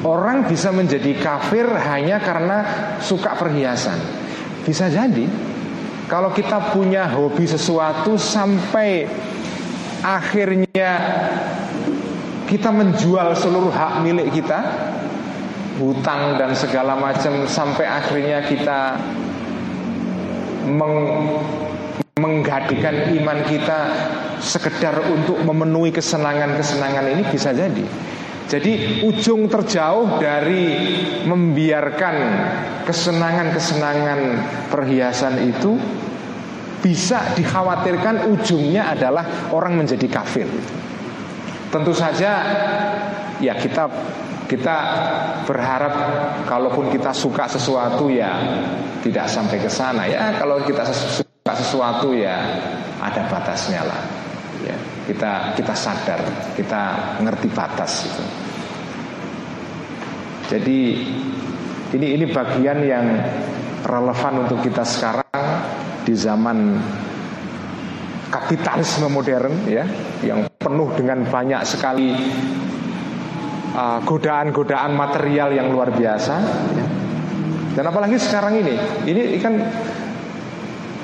S2: Orang bisa menjadi kafir hanya karena suka perhiasan. Bisa jadi kalau kita punya hobi sesuatu sampai akhirnya kita menjual seluruh hak milik kita, hutang dan segala macam sampai akhirnya kita meng menggadikan iman kita sekedar untuk memenuhi kesenangan-kesenangan ini bisa jadi. Jadi ujung terjauh dari membiarkan kesenangan-kesenangan perhiasan itu bisa dikhawatirkan ujungnya adalah orang menjadi kafir. Tentu saja ya kita kita berharap kalaupun kita suka sesuatu ya tidak sampai ke sana ya. Kalau kita suka sesuatu ya ada batasnya lah. Ya kita kita sadar kita ngerti batas itu jadi ini ini bagian yang relevan untuk kita sekarang di zaman kapitalisme modern ya yang penuh dengan banyak sekali uh, godaan-godaan uh, material yang luar biasa ya. dan apalagi sekarang ini ini kan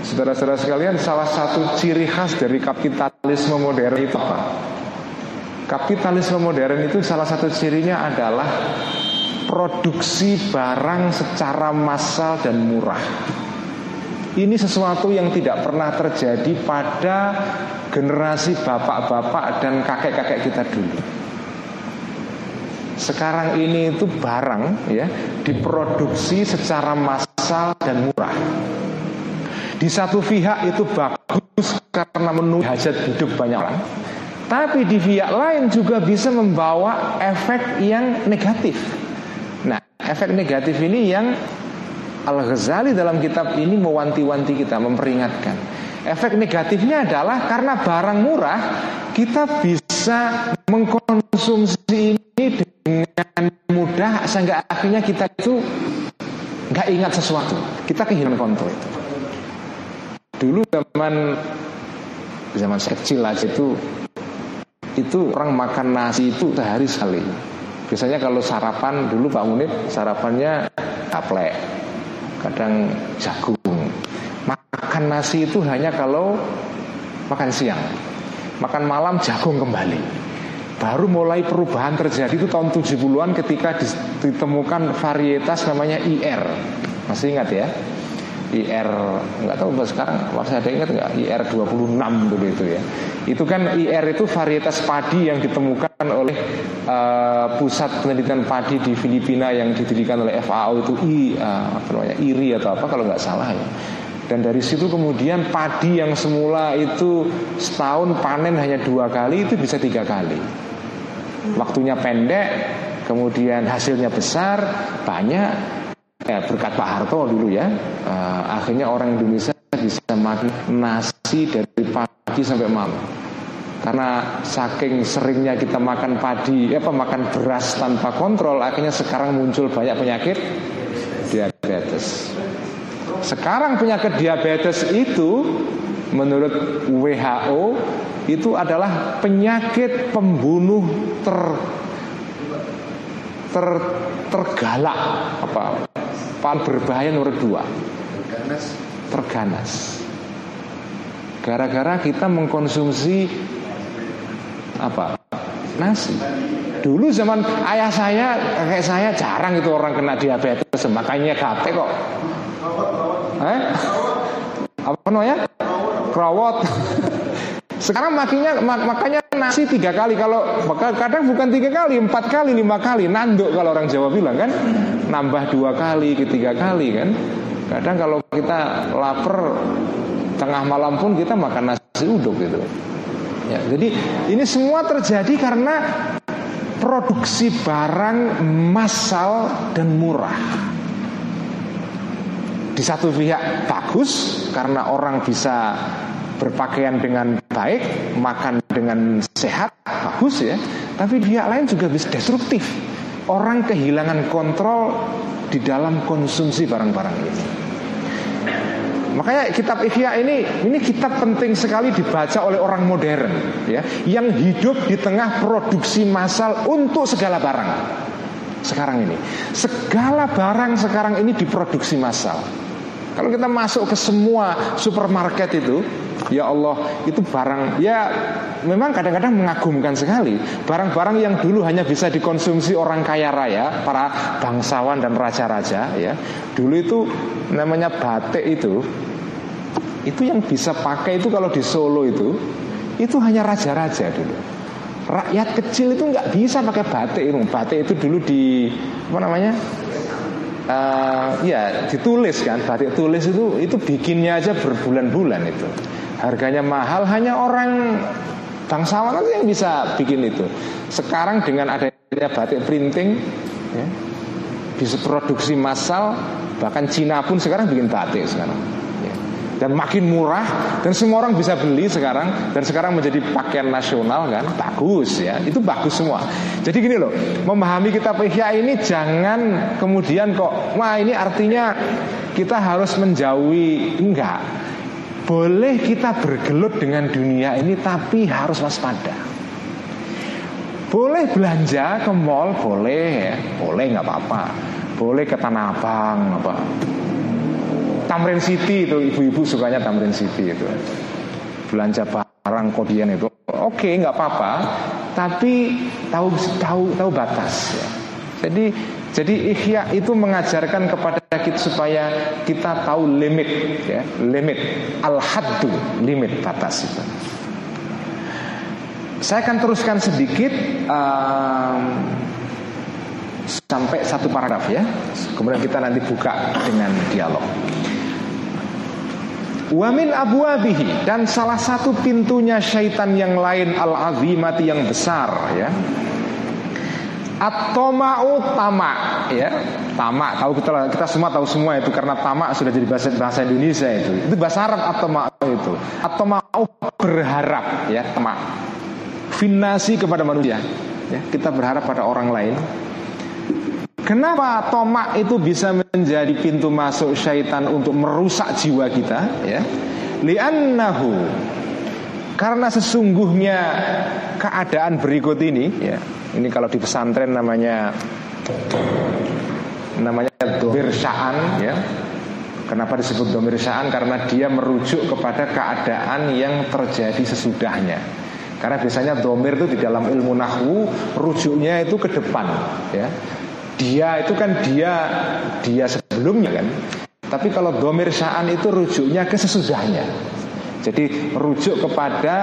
S2: saudara-saudara sekalian salah satu ciri khas dari kapitalisme modern itu apa kapitalisme modern itu salah satu cirinya adalah produksi barang secara massal dan murah ini sesuatu yang tidak pernah terjadi pada generasi bapak-bapak dan kakek-kakek kita dulu. Sekarang ini itu barang ya diproduksi secara massal dan murah. Di satu pihak itu bagus karena memenuhi hajat hidup banyak orang. Tapi di pihak lain juga bisa membawa efek yang negatif. Nah, efek negatif ini yang Al-Ghazali dalam kitab ini mewanti-wanti kita, memperingatkan. Efek negatifnya adalah karena barang murah, kita bisa mengkonsumsi ini dengan mudah sehingga akhirnya kita itu nggak ingat sesuatu. Kita kehilangan kontrol itu. Dulu zaman zaman kecil aja itu itu orang makan nasi itu sehari sekali. Biasanya kalau sarapan dulu Pak Munib sarapannya taplek kadang jagung. Makan nasi itu hanya kalau makan siang. Makan malam jagung kembali. Baru mulai perubahan terjadi itu tahun 70-an ketika ditemukan varietas namanya IR. Masih ingat ya? IR nggak tahu bahwa sekarang masih ada ingat nggak? IR 26 dulu itu ya. Itu kan IR itu varietas padi yang ditemukan oleh uh, pusat penelitian padi di Filipina yang didirikan oleh FAO itu I uh, apa namanya IRI atau apa kalau nggak salah ya. Dan dari situ kemudian padi yang semula itu setahun panen hanya dua kali itu bisa tiga kali. Waktunya pendek kemudian hasilnya besar banyak ya berkat Pak Harto dulu ya. Uh, akhirnya orang Indonesia bisa makan nasi dari pagi sampai malam. Karena saking seringnya kita makan padi apa makan beras tanpa kontrol akhirnya sekarang muncul banyak penyakit diabetes. Sekarang penyakit diabetes itu menurut WHO itu adalah penyakit pembunuh ter ter tergalak apa paling berbahaya nomor dua. Terganas. Terganas. Gara-gara kita mengkonsumsi apa? Nasi. Dulu zaman ayah saya kayak saya jarang itu orang kena diabetes makanya kate kok. Eh? Apa namanya? Krawot sekarang makinya mak makanya nasi tiga kali. Kalau kadang bukan tiga kali empat kali lima kali. Nanduk kalau orang Jawa bilang kan? Nambah dua kali ketiga kali kan? Kadang kalau kita lapar tengah malam pun kita makan nasi uduk gitu. Ya jadi ini semua terjadi karena produksi barang massal dan murah. Di satu pihak bagus karena orang bisa berpakaian dengan baik, makan dengan sehat, bagus ya. Tapi pihak lain juga bisa destruktif. Orang kehilangan kontrol di dalam konsumsi barang-barang ini. Makanya kitab Ihya ini ini kitab penting sekali dibaca oleh orang modern ya, yang hidup di tengah produksi massal untuk segala barang. Sekarang ini, segala barang sekarang ini diproduksi massal. Kalau kita masuk ke semua supermarket itu, Ya Allah itu barang ya memang kadang-kadang mengagumkan sekali. Barang-barang yang dulu hanya bisa dikonsumsi orang kaya raya Para bangsawan dan raja-raja ya. Dulu itu namanya batik itu Itu yang bisa pakai itu kalau di Solo itu Itu hanya raja-raja dulu. Rakyat kecil itu nggak bisa pakai batik itu. Batik itu dulu di Apa namanya uh, ya ditulis kan batik tulis itu itu bikinnya aja berbulan-bulan itu harganya mahal hanya orang bangsawan aja yang bisa bikin itu. Sekarang dengan adanya batik printing, ya, bisa produksi massal, bahkan Cina pun sekarang bikin batik sekarang. Dan makin murah dan semua orang bisa beli sekarang dan sekarang menjadi pakaian nasional kan bagus ya itu bagus semua. Jadi gini loh memahami kitab Ihya ini jangan kemudian kok wah ini artinya kita harus menjauhi enggak boleh kita bergelut dengan dunia ini tapi harus waspada. Boleh belanja ke mall, boleh ya, boleh nggak apa-apa. Boleh ke Tanah Abang, apa? Tamrin City itu ibu-ibu sukanya Tamrin City itu. Belanja barang kodian itu, oke nggak apa-apa, tapi tahu tahu tahu batas. Ya. Jadi jadi ikhya itu mengajarkan kepada kita supaya kita tahu limit ya, limit al-haddu, limit batas itu. Saya akan teruskan sedikit um, sampai satu paragraf ya. Kemudian kita nanti buka dengan dialog. Wamin abu abihi dan salah satu pintunya syaitan yang lain al azimati yang besar ya. Atau mau tamak ya. Tamak tahu kita kita semua tahu semua itu karena tamak sudah jadi bahasa bahasa Indonesia itu. Itu bahasa Arab atau mau itu. Atau mau berharap ya tamak finasi kepada manusia ya. Kita berharap pada orang lain Kenapa tomak itu bisa menjadi pintu masuk syaitan untuk merusak jiwa kita ya? Li'annahu karena sesungguhnya keadaan berikut ini ya ini kalau di pesantren namanya namanya domir sya'an ya. Kenapa disebut domir sya'an? Karena dia merujuk kepada keadaan yang terjadi sesudahnya. Karena biasanya domir itu di dalam ilmu nahwu rujuknya itu ke depan ya. Dia itu kan dia dia sebelumnya kan. Tapi kalau domir sya'an itu rujuknya ke sesudahnya. Jadi rujuk kepada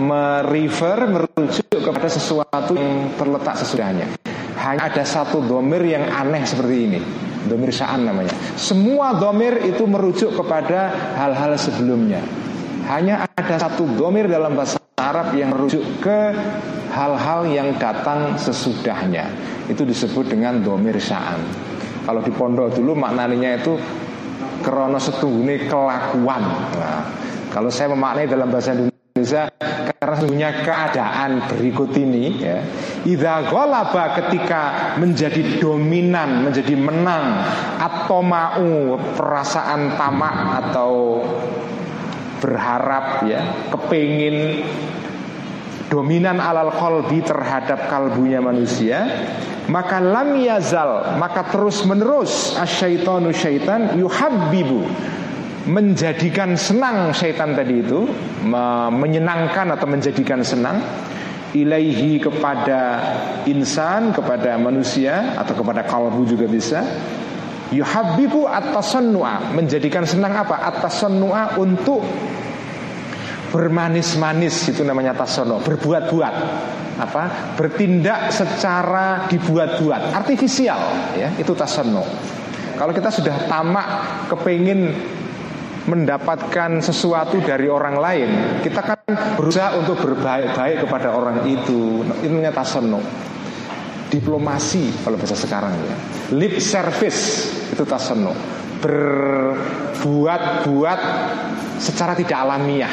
S2: merefer, merujuk kepada sesuatu yang terletak sesudahnya. Hanya ada satu domir yang aneh seperti ini Domir sya'an namanya Semua domir itu merujuk kepada hal-hal sebelumnya Hanya ada satu domir dalam bahasa Arab yang merujuk ke hal-hal yang datang sesudahnya. Itu disebut dengan domir sya'an Kalau di pondok dulu maknanya itu Krono setungguni kelakuan. Nah, kalau saya memaknai dalam bahasa Indonesia karena sesungguhnya keadaan berikut ini ya, Idza ghalaba ketika menjadi dominan, menjadi menang atau mau perasaan tamak atau berharap ya, kepingin dominan alal kolbi terhadap kalbunya manusia maka lam yazal maka terus menerus asyaitonu syaitan yuhabbibu menjadikan senang syaitan tadi itu menyenangkan atau menjadikan senang ilaihi kepada insan kepada manusia atau kepada kalbu juga bisa. Yuhabbibu atas menjadikan senang apa? Atas untuk bermanis-manis itu namanya tasono berbuat-buat apa bertindak secara dibuat-buat artifisial ya itu tasono kalau kita sudah tamak kepingin mendapatkan sesuatu dari orang lain, kita kan berusaha untuk berbaik-baik kepada orang itu. Ini namanya tasono. Diplomasi kalau bahasa sekarang ya. Lip service itu tasono. Berbuat-buat secara tidak alamiah.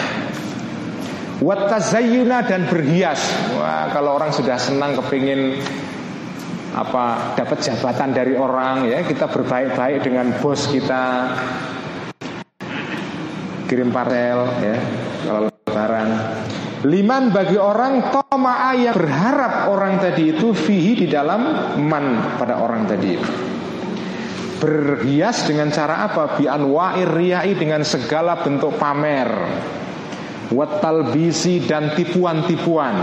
S2: Watazayyuna dan berhias. Wah, kalau orang sudah senang kepingin apa dapat jabatan dari orang ya kita berbaik-baik dengan bos kita kirim parel ya kalau lebaran Liman bagi orang toma'a yang berharap orang tadi itu fihi di dalam man pada orang tadi itu Berhias dengan cara apa? Bi anwa'ir riyai dengan segala bentuk pamer Wattal bisi dan tipuan-tipuan.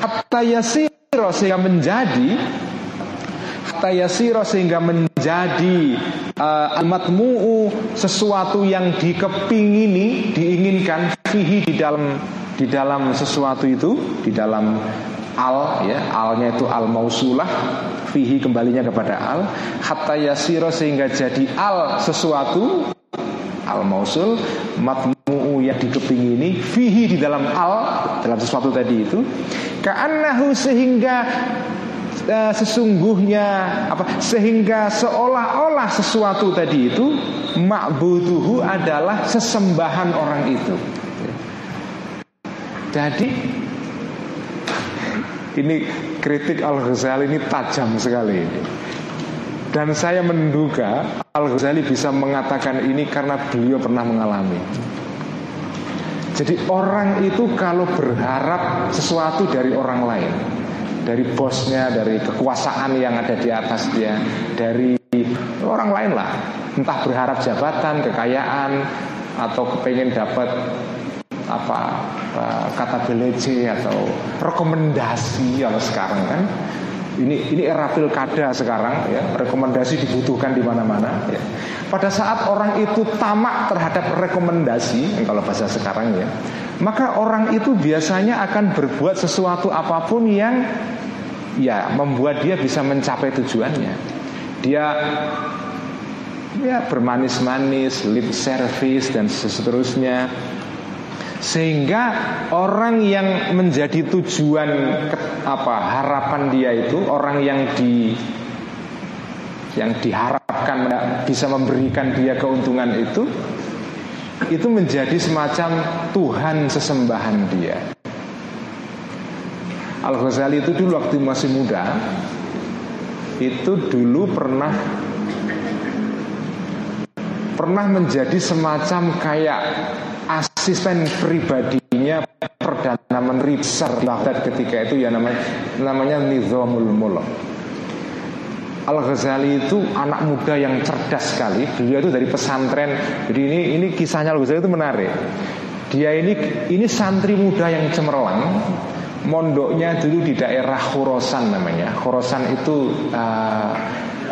S2: Hatta yasiro sehingga menjadi Hatta yasiro sehingga menjadi uh, al-matmu'u sesuatu yang dikepingini, diinginkan fihi di dalam di dalam sesuatu itu, di dalam al ya, alnya itu al mausulah fihi kembalinya kepada al. Hatta yasiro sehingga jadi al sesuatu al mausul matmu'u yang dikepingini fihi di dalam al dalam sesuatu tadi itu ka'annahu sehingga uh, sesungguhnya apa sehingga seolah-olah sesuatu tadi itu makbuduhu adalah sesembahan orang itu. Jadi ini kritik Al Ghazali ini tajam sekali. Dan saya menduga Al-Ghazali bisa mengatakan ini karena beliau pernah mengalami. Jadi orang itu kalau berharap sesuatu dari orang lain Dari bosnya, dari kekuasaan yang ada di atas dia Dari orang lain lah. Entah berharap jabatan, kekayaan Atau kepengen dapat apa kata belece atau rekomendasi kalau sekarang kan ini ini era pilkada sekarang ya. Rekomendasi dibutuhkan di mana-mana ya. pada saat orang itu tamak terhadap rekomendasi kalau bahasa sekarang ya maka orang itu biasanya akan berbuat sesuatu apa pun yang ya membuat dia bisa mencapai tujuannya. Dia ya bermanis-manis lip service dan seterusnya sehingga orang yang menjadi tujuan apa harapan dia itu orang yang di yang diharapkan bisa memberikan dia keuntungan itu itu menjadi semacam Tuhan sesembahan dia. Al Ghazali itu dulu waktu masih muda itu dulu pernah pernah menjadi semacam kayak asisten pribadinya perdana menteri besar Baghdad ketika itu ya namanya namanya Nizamul Mulk. Al Ghazali itu anak muda yang cerdas sekali. Beliau itu dari pesantren. Jadi ini ini kisahnya Al Ghazali itu menarik. Dia ini ini santri muda yang cemerlang. Mondoknya dulu di daerah Khorasan namanya. Khorasan itu uh,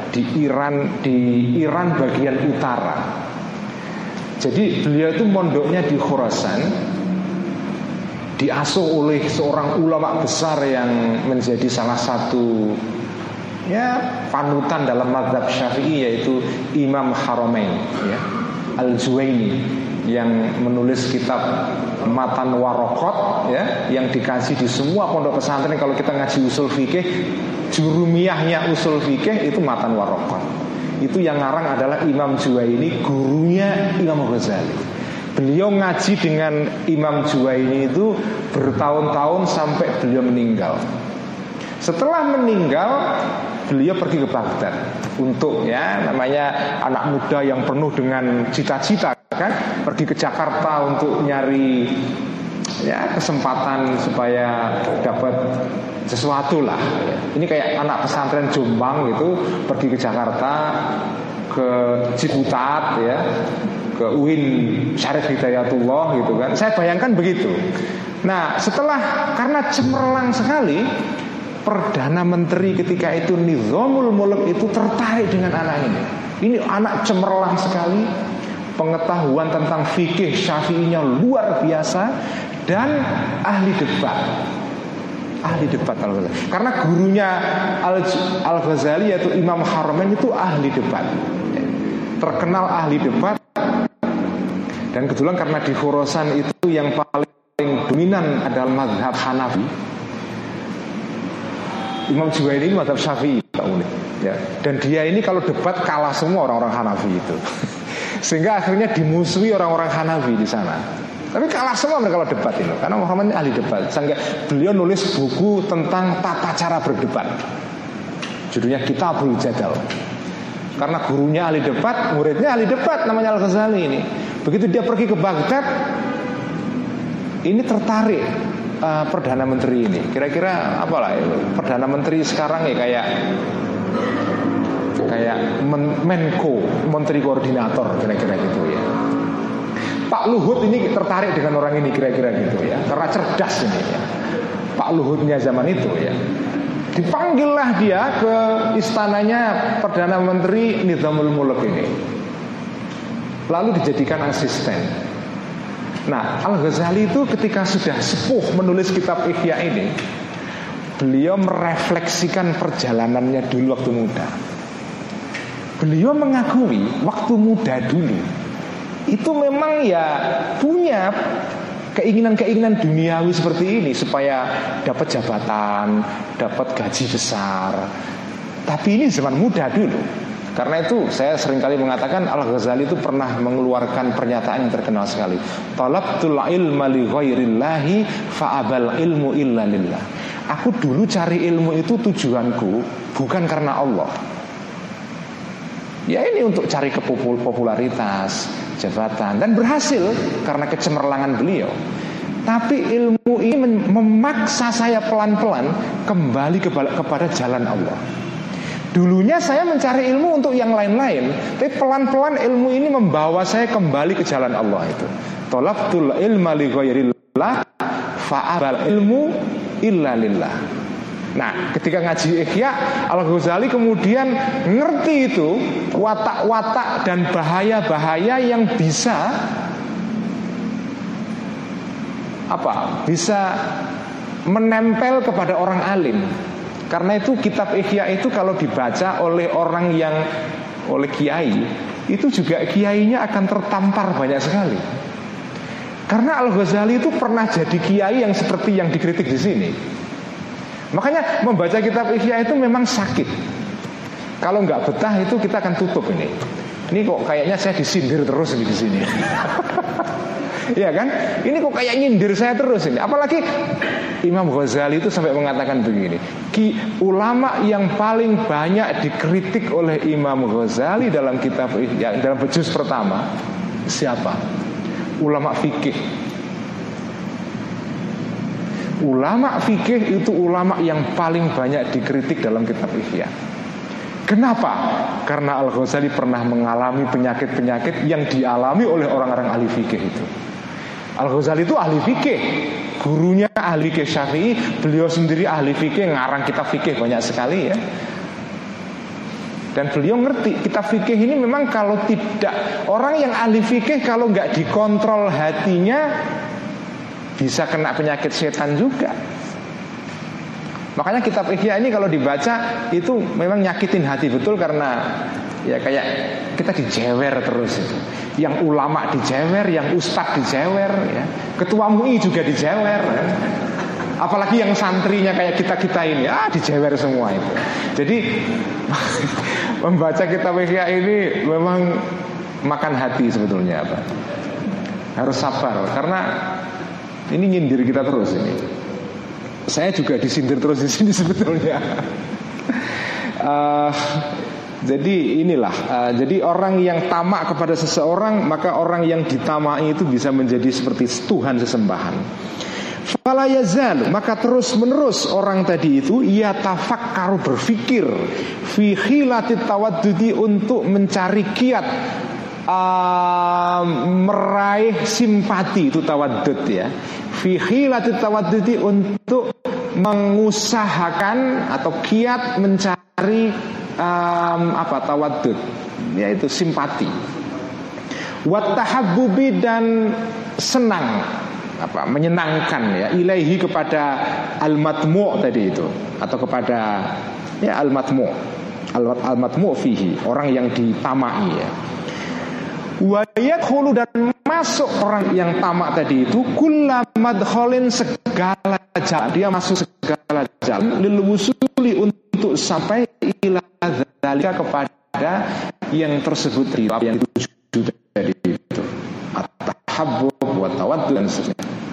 S2: di Iran di Iran bagian utara. Jadi beliau itu mondoknya di Khurasan Diasuh oleh seorang ulama besar yang menjadi salah satu ya panutan dalam madhab syafi'i yaitu Imam Haramain ya, Al-Zuwaini yang menulis kitab Matan Warokot ya yang dikasih di semua pondok pesantren. Kalau kita ngaji usul fikih jurumiyahnya usul fikih itu Matan Warokot itu yang ngarang adalah Imam Juwaini gurunya Imam Ghazali. Beliau ngaji dengan Imam Juwaini itu bertahun-tahun sampai beliau meninggal. Setelah meninggal beliau pergi ke Baghdad untuk ya namanya anak muda yang penuh dengan cita-cita kan? Pergi ke Jakarta untuk nyari ya kesempatan supaya dapat sesuatu lah. Ini kayak anak pesantren Jombang gitu pergi ke Jakarta ke Ciputat ya ke UIN Syarif Hidayatullah gitu kan. Saya bayangkan begitu. Nah setelah karena cemerlang sekali Perdana Menteri ketika itu Nizamul Mulk itu tertarik dengan anak ini. Ini anak cemerlang sekali, pengetahuan tentang fikih syafi'inya luar biasa dan ahli debat ahli debat Al Ghazali. Karena gurunya Al, Al Ghazali yaitu Imam Haramain itu ahli debat. Terkenal ahli debat. Dan kebetulan karena di Khurasan itu yang paling dominan adalah madhab Hanafi. Imam Juwaini ini madhab Syafi'i ya. Dan dia ini kalau debat kalah semua orang-orang Hanafi itu. Sehingga akhirnya dimusuhi orang-orang Hanafi di sana. Tapi kalah semua mereka kalau debat itu Karena Muhammad ini ahli debat. Sehingga beliau nulis buku tentang tata cara berdebat. Judulnya Kitabul Jadal. Karena gurunya ahli debat Muridnya ahli debat namanya Al-Ghazali ini. Begitu dia pergi ke Baghdad Ini tertarik uh, Perdana Menteri ini. Kira-kira apalah ya, Perdana Menteri sekarang ya kayak Kayak Menko Menteri Koordinator Kira-kira gitu ya Pak Luhut ini tertarik dengan orang ini kira-kira gitu ya. Karena cerdas ini ya. Pak Luhutnya zaman itu ya. Dipanggillah dia ke istananya Perdana Menteri Nizamul Mulk ini. Lalu dijadikan asisten. Nah Al-Ghazali itu ketika sudah sepuh menulis kitab Ihya ini Beliau merefleksikan perjalanannya dulu waktu muda. Beliau mengakui waktu muda dulu itu memang ya punya keinginan-keinginan duniawi seperti ini supaya dapat jabatan, dapat gaji besar. Tapi ini zaman muda dulu. Karena itu saya sering kali mengatakan Al-Ghazali itu pernah mengeluarkan pernyataan yang terkenal sekali. Talabtul ilma li ghairillahi fa'abal ilmu illa lillah. Aku dulu cari ilmu itu tujuanku bukan karena Allah. Ya ini untuk cari kepopularitas, jabatan dan berhasil karena kecemerlangan beliau. Tapi ilmu ini memaksa saya pelan-pelan kembali kepada jalan Allah. Dulunya saya mencari ilmu untuk yang lain-lain, tapi pelan-pelan ilmu ini membawa saya kembali ke jalan Allah itu. Tolabtul ilma li ghairillah fa'abal ilmu illa lillah. Nah, ketika ngaji Ikhya, Al-Ghazali kemudian ngerti itu watak-watak dan bahaya-bahaya yang bisa apa? Bisa menempel kepada orang alim. Karena itu kitab Ikhya itu kalau dibaca oleh orang yang oleh kiai, itu juga kiainya akan tertampar banyak sekali. Karena Al-Ghazali itu pernah jadi kiai yang seperti yang dikritik di sini. Makanya membaca kitab Ihya itu memang sakit. Kalau nggak betah itu kita akan tutup ini. Ini kok kayaknya saya disindir terus di sini. Iya kan? Ini kok kayak nyindir saya terus ini. Apalagi Imam Ghazali itu sampai mengatakan begini. Ki ulama yang paling banyak dikritik oleh Imam Ghazali dalam kitab ya, dalam juz pertama siapa? Ulama fikih Ulama fikih itu ulama yang paling banyak dikritik dalam kitab Ihya. Kenapa? Karena Al-Ghazali pernah mengalami penyakit-penyakit yang dialami oleh orang-orang ahli fikih itu. Al-Ghazali itu ahli fikih Gurunya ahli fikih syafi'i Beliau sendiri ahli fikih Ngarang kitab fikih banyak sekali ya dan beliau ngerti kitab fikih ini memang kalau tidak orang yang ahli fikih kalau nggak dikontrol hatinya bisa kena penyakit setan juga. Makanya kitab Ihya ini kalau dibaca itu memang nyakitin hati betul karena ya kayak kita dijewer terus itu. Yang ulama dijewer, yang ustadz dijewer, ya. ketua MUI juga dijewer. Ya. Apalagi yang santrinya kayak kita kita ini, ah dijewer semua itu. Jadi membaca kitab Ihya ini memang makan hati sebetulnya apa? Harus sabar karena ini nyindir kita terus ini. Saya juga disindir terus di sini sebetulnya. uh, jadi inilah, uh, jadi orang yang tamak kepada seseorang maka orang yang ditamai itu bisa menjadi seperti Tuhan sesembahan. Fala yazal maka terus menerus orang tadi itu ia tafakkaru berfikir fi khilati tawaddudi untuk mencari kiat uh, meraih simpati itu tawadud ya fi untuk mengusahakan atau kiat mencari um, apa tawaddud yaitu simpati. Wat dan senang apa menyenangkan ya ilaihi kepada al matmu tadi itu atau kepada ya al matmu al matmu fihi orang yang ditamai ya Wayat hulu dan masuk orang yang tamak tadi itu Kula madkholin segala jalan Dia masuk segala jalan Lil wusuli untuk sampai ila dhalika kepada yang tersebut yang dituju tadi itu. At-tahabbub wa tawaddu dan seterusnya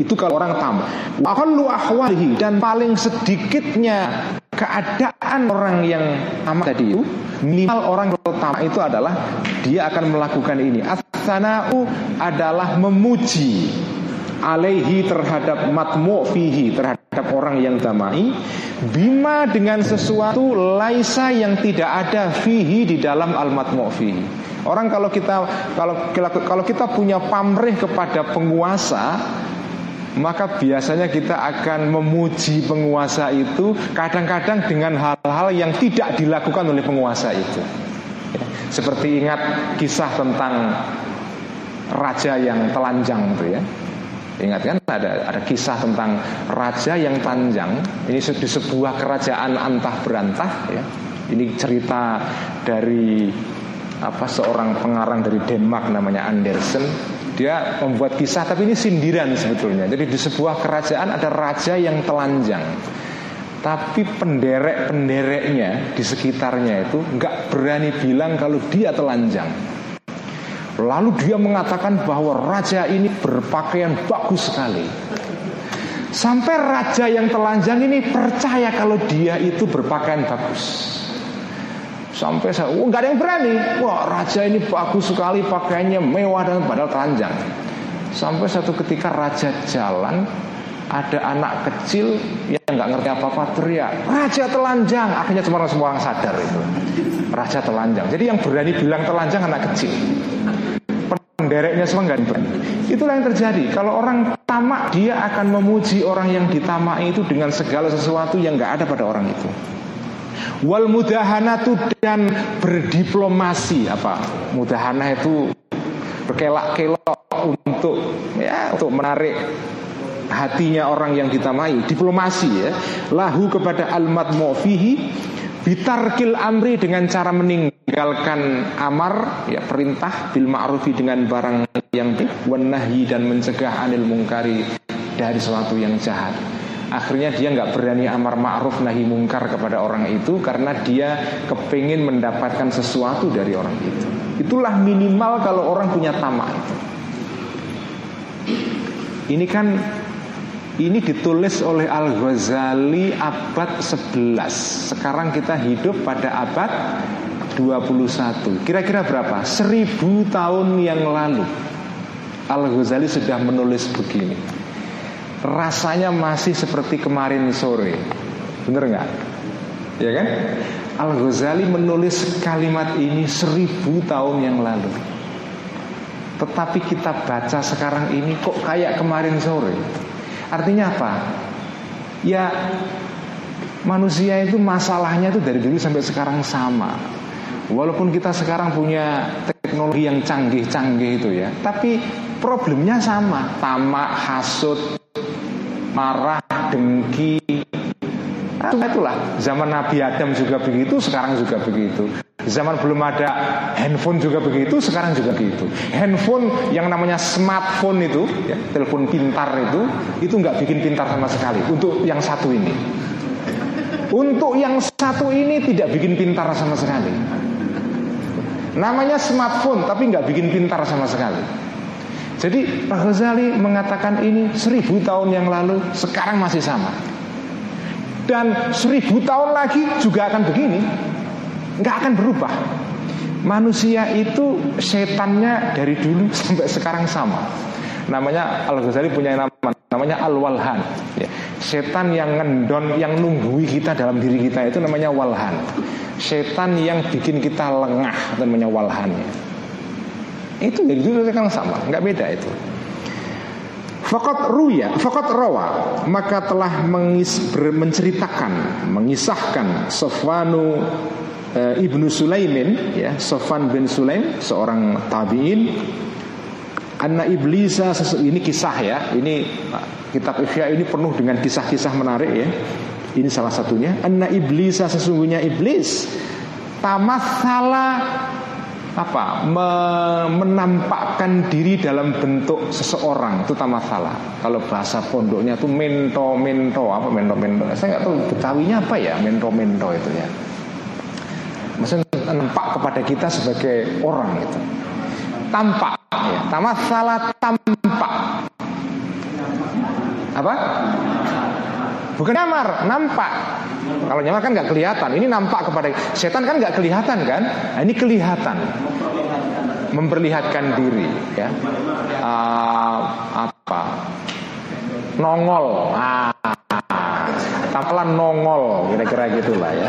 S2: itu kalau orang tamak Aqallu ahwalihi dan paling sedikitnya keadaan orang yang tamak tadi itu minimal orang pertama itu adalah dia akan melakukan ini. As-sana'u adalah memuji alaihi terhadap matmu fihi terhadap orang yang damai bima dengan sesuatu laisa yang tidak ada fihi di dalam al matmu fihi orang kalau kita kalau kalau kita punya pamrih kepada penguasa maka biasanya kita akan memuji penguasa itu kadang-kadang dengan hal-hal yang tidak dilakukan oleh penguasa itu. Ya, seperti ingat kisah tentang raja yang telanjang itu ya. Ingat kan ada ada kisah tentang raja yang panjang. Ini di sebuah kerajaan antah berantah ya. Ini cerita dari apa seorang pengarang dari Denmark namanya Andersen dia membuat kisah tapi ini sindiran sebetulnya. Jadi di sebuah kerajaan ada raja yang telanjang. Tapi penderek-pendereknya di sekitarnya itu nggak berani bilang kalau dia telanjang. Lalu dia mengatakan bahwa raja ini berpakaian bagus sekali. Sampai raja yang telanjang ini percaya kalau dia itu berpakaian bagus. Sampai saya, oh, nggak ada yang berani. Wah raja ini bagus sekali pakaiannya mewah dan padahal telanjang. Sampai satu ketika raja jalan, ada anak kecil yang nggak ngerti apa-apa teriak, raja telanjang. Akhirnya semua orang semua orang sadar itu, raja telanjang. Jadi yang berani bilang telanjang anak kecil. Pendereknya semua nggak berani. Itulah yang terjadi. Kalau orang tamak, dia akan memuji orang yang ditamai itu dengan segala sesuatu yang nggak ada pada orang itu. Wal mudahanatu dan berdiplomasi. Apa? Mudahana itu berkelak-kelok untuk ya untuk menarik hatinya orang yang ditamai. Diplomasi ya. Lahu kepada almat mofihi bitarkil amri dengan cara meninggalkan amar ya perintah bil ma'rufi dengan barang yang baik dan mencegah anil mungkari dari sesuatu yang jahat Akhirnya dia nggak berani amar ma'ruf nahi mungkar kepada orang itu karena dia kepingin mendapatkan sesuatu dari orang itu. Itulah minimal kalau orang punya tamak. Ini kan ini ditulis oleh Al-Ghazali abad 11 Sekarang kita hidup pada abad 21 Kira-kira berapa? Seribu tahun yang lalu Al-Ghazali sudah menulis begini rasanya masih seperti kemarin sore. Bener nggak? Ya kan? Al Ghazali menulis kalimat ini seribu tahun yang lalu. Tetapi kita baca sekarang ini kok kayak kemarin sore. Artinya apa? Ya manusia itu masalahnya itu dari dulu sampai sekarang sama. Walaupun kita sekarang punya teknologi yang canggih-canggih itu ya, tapi problemnya sama, tamak, hasut, marah, dengki. Nah, itulah zaman Nabi Adam juga begitu, sekarang juga begitu. Zaman belum ada handphone juga begitu, sekarang juga begitu. Handphone yang namanya smartphone itu, ya, telepon pintar itu, itu nggak bikin pintar sama sekali. Untuk yang satu ini, untuk yang satu ini tidak bikin pintar sama sekali. Namanya smartphone, tapi nggak bikin pintar sama sekali. Jadi Pak Ghazali mengatakan ini seribu tahun yang lalu sekarang masih sama. Dan seribu tahun lagi juga akan begini, nggak akan berubah. Manusia itu setannya dari dulu sampai sekarang sama. Namanya Al Ghazali punya nama namanya Al Walhan. Ya. Setan yang ngendon, yang nunggui kita dalam diri kita itu namanya Walhan. Setan yang bikin kita lengah namanya Walhan. Itu dari dulu kan sama, nggak beda itu. Fakat ruya, fakat rawa. Maka telah mengis, ber, menceritakan Mengisahkan Sofwanu e, Ibnu Sulaimin ya, Sofwan bin Sulaim Seorang tabi'in. Anna iblisa Ini kisah ya. Ini kitab Ihya ini penuh dengan kisah-kisah menarik ya. Ini salah satunya. Anna iblisa sesungguhnya iblis. Tamathala apa? Me, menampakkan diri dalam bentuk seseorang. Itu tak masalah. Kalau bahasa pondoknya itu mento mento apa mento mento saya nggak tahu betawinya apa ya mento mento itu ya. Maksudnya nampak kepada kita sebagai orang itu. Tampak ya. Tamasala tampak. Apa bukan nyamar nampak kalau nyamar kan nggak kelihatan. Ini nampak kepada setan kan nggak kelihatan kan? Nah, ini kelihatan. Memperlihatkan diri ya. Uh, apa? Nongol. Ah, tampilan nongol kira-kira gitulah ya.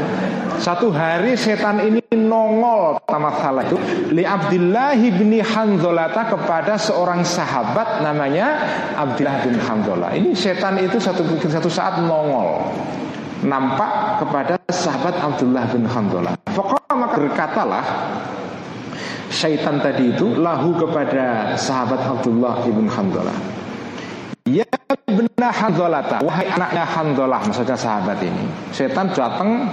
S2: Satu hari setan ini nongol salah itu li Abdullah bin Hanzolata kepada seorang sahabat namanya Abdullah bin Hanzolah. Ini setan itu satu satu saat nongol nampak kepada sahabat Abdullah bin Handalah. Pokoknya maka berkatalah syaitan tadi itu lahu kepada sahabat Abdullah bin Handalah. Ya benar Handolata Wahai anaknya Handolah Maksudnya sahabat ini. Setan datang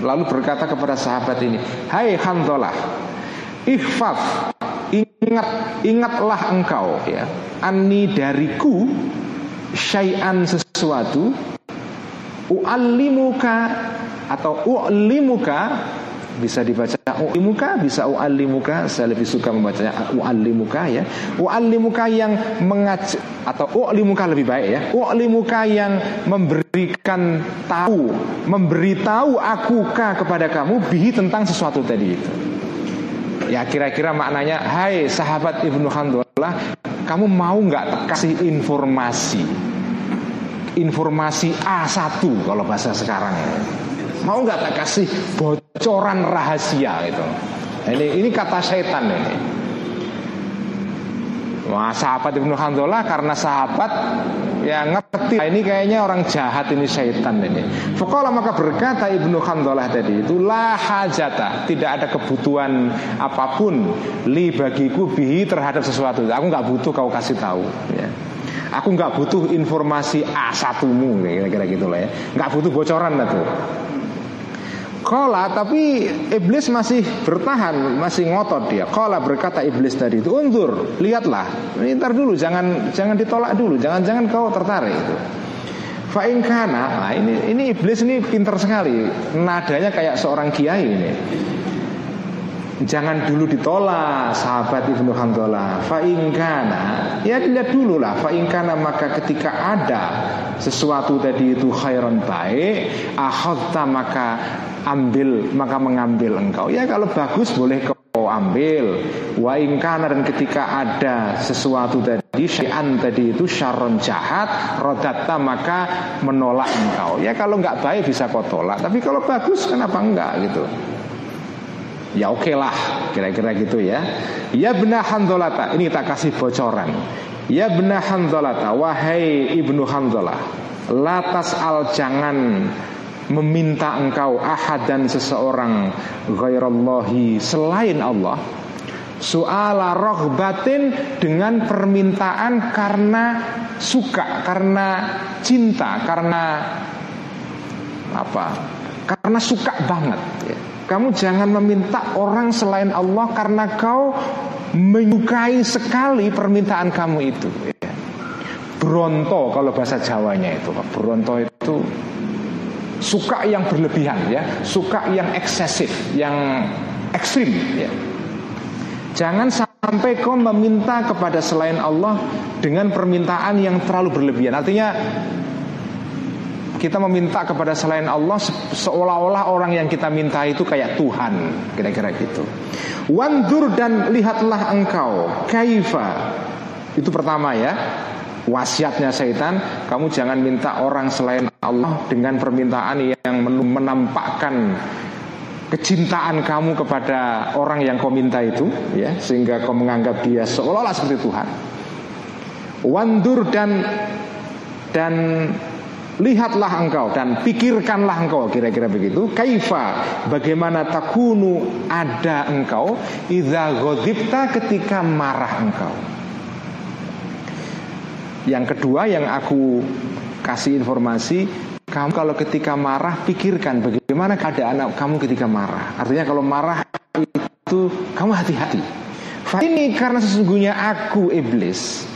S2: Lalu berkata kepada sahabat ini Hai Handolah Ihfaz Ingat Ingatlah engkau ya. Ani dariku Syai'an sesuatu u'allimuka atau u'limuka bisa dibaca u'limuka bisa u'allimuka. Saya lebih suka membacanya u'allimuka ya. U'allimuka yang mengaj atau u'limuka lebih baik ya. U'limuka yang memberikan tahu memberitahu akuka kepada kamu bihi tentang sesuatu tadi. Itu ya kira-kira maknanya hai sahabat Ibnu Handalah kamu mau nggak kasih informasi? Informasi A1 kalau bahasa sekarang Mau nggak tak kasih bocoran rahasia itu? Ini ini kata setan ini. Wah, sahabat Ibnu Handolah karena sahabat yang ngerti ini kayaknya orang jahat ini setan ini. Fakola maka berkata Ibnu Handolah tadi itu la hajata, tidak ada kebutuhan apa pun li bagiku bihi terhadap sesuatu. Aku nggak butuh kau kasih tahu. Ya. Aku nggak butuh informasi A satumu kira-kira gitulah ya. Nggak butuh bocoran tuh. Kola tapi iblis masih bertahan, masih ngotot dia. Kola berkata iblis tadi itu, undur, lihatlah. Ntar dulu, jangan jangan ditolak dulu, jangan jangan kau tertarik itu. Fainkana, nah ini ini iblis ini pinter sekali, nadanya kayak seorang kiai ini. Jangan dulu ditolak sahabat Ibnu Handola Fa'ingkana Ya dilihat dulu lah Fa'ingkana maka ketika ada Sesuatu tadi itu khairan baik Akhadta maka ambil Maka mengambil engkau. Ya kalau bagus boleh kau ambil. Wa ingkana dan ketika ada Sesuatu tadi Syai'an tadi itu syaron jahat Rodatta maka menolak engkau. Ya kalau nggak baik bisa kau tolak Tapi kalau bagus kenapa enggak gitu Ya oke okay lah Kira-kira gitu ya. Ya benar handolata Ini kita kasih bocoran. Ya benar handolata Wahai ibnu handolah Latas al jangan Meminta engkau ahad dan seseorang Ghairallahi Selain Allah Su'ala rohbatin Dengan permintaan karena Suka Karena cinta Karena Apa? Karena suka banget ya kamu jangan meminta orang selain Allah karena kau menyukai sekali permintaan kamu itu. Ya. Bronto kalau bahasa Jawanya itu, Bronto itu suka yang berlebihan ya, suka yang eksesif, yang ekstrim ya. Jangan sampai kau meminta kepada selain Allah dengan permintaan yang terlalu berlebihan. Artinya kita meminta kepada selain Allah seolah-olah orang yang kita minta itu kayak Tuhan, kira-kira gitu. Wandur dan lihatlah engkau kaifa. Itu pertama ya. Wasiatnya setan, kamu jangan minta orang selain Allah dengan permintaan yang menampakkan kecintaan kamu kepada orang yang kau minta itu ya sehingga kau menganggap dia seolah-olah seperti Tuhan. Wandur dan dan Lihatlah engkau dan pikirkanlah engkau kira-kira begitu. Kaifa bagaimana takunu ada engkau idza ghadibta ketika marah engkau. Yang kedua yang aku kasih informasi kamu kalau ketika marah pikirkan bagaimana keadaan kamu ketika marah. Artinya kalau marah itu kamu hati-hati. Ini karena sesungguhnya aku iblis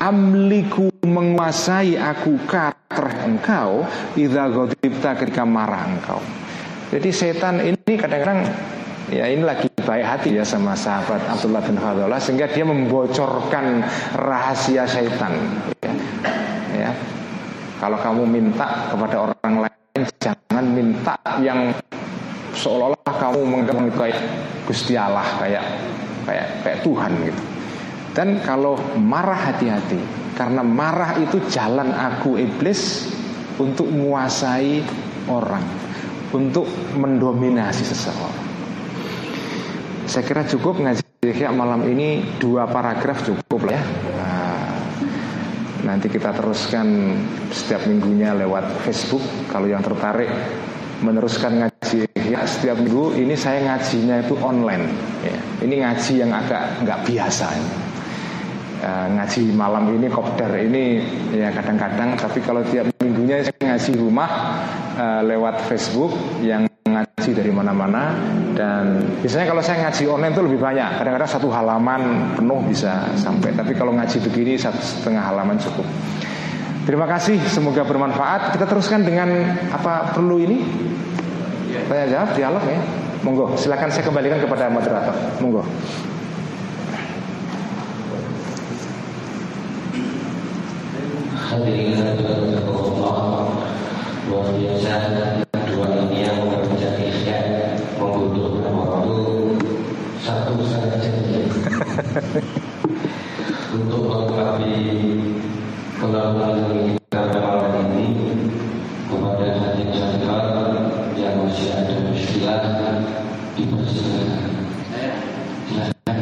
S2: amliku menguasai aku kater engkau idza ghadibta ketika marah engkau. Jadi setan ini kadang-kadang ya ini lagi baik hati ya sama sahabat Abdullah bin Khadullah sehingga dia membocorkan rahasia setan ya. ya. Kalau kamu minta kepada orang lain jangan minta yang seolah-olah kamu menganggap Gusti Allah kayak kayak kayak Tuhan gitu. Dan kalau marah hati-hati. Karena marah itu jalan aku iblis Untuk menguasai orang. Untuk mendominasi seseorang. Saya kira cukup ngaji malam ini Dua paragraf cukup lah ya. Nah, Nanti kita teruskan setiap minggunya lewat Facebook. Kalau yang tertarik meneruskan ngaji ya setiap minggu ini saya ngajinya itu online. Ya. ini ngaji yang agak nggak biasa ini uh, ngaji malam ini kopdar ini ya kadang-kadang. Tapi kalau tiap minggunya saya ngaji rumah uh, lewat Facebook yang ngaji dari mana-mana. Dan biasanya kalau saya ngaji online itu lebih banyak. Kadang-kadang satu halaman penuh bisa sampai. Tapi kalau ngaji begini satu setengah halaman cukup. Terima kasih semoga bermanfaat. Kita teruskan dengan apa perlu ini? Tanya jawab dialog ya. Monggo, silakan saya kembalikan kepada moderator. Monggo.
S3: Hadirin hadirat Allah luar biasa dua ini yang satu untuk melengkapi pelabuhan kita malam ini kepada hadirin hadirat yang masih ada muskilah dipersilakan. Silahkan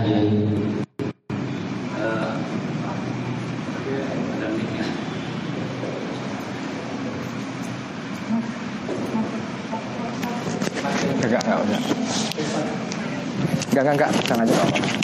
S2: Enggak, enggak, enggak. Enggak, enggak, enggak, jangan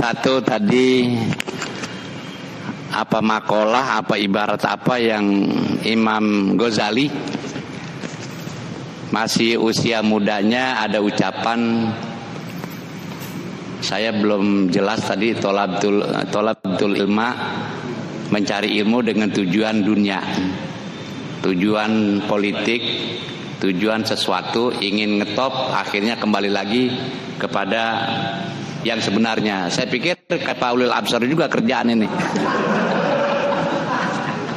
S4: satu tadi apa makolah, apa ibarat apa yang Imam Ghazali? Masih usia mudanya ada ucapan saya belum jelas tadi tolabtul tolabtul ilma mencari ilmu dengan tujuan dunia. Tujuan politik tujuan sesuatu ingin ngetop akhirnya kembali lagi kepada yang sebenarnya saya pikir Pak Ulil Absar juga kerjaan ini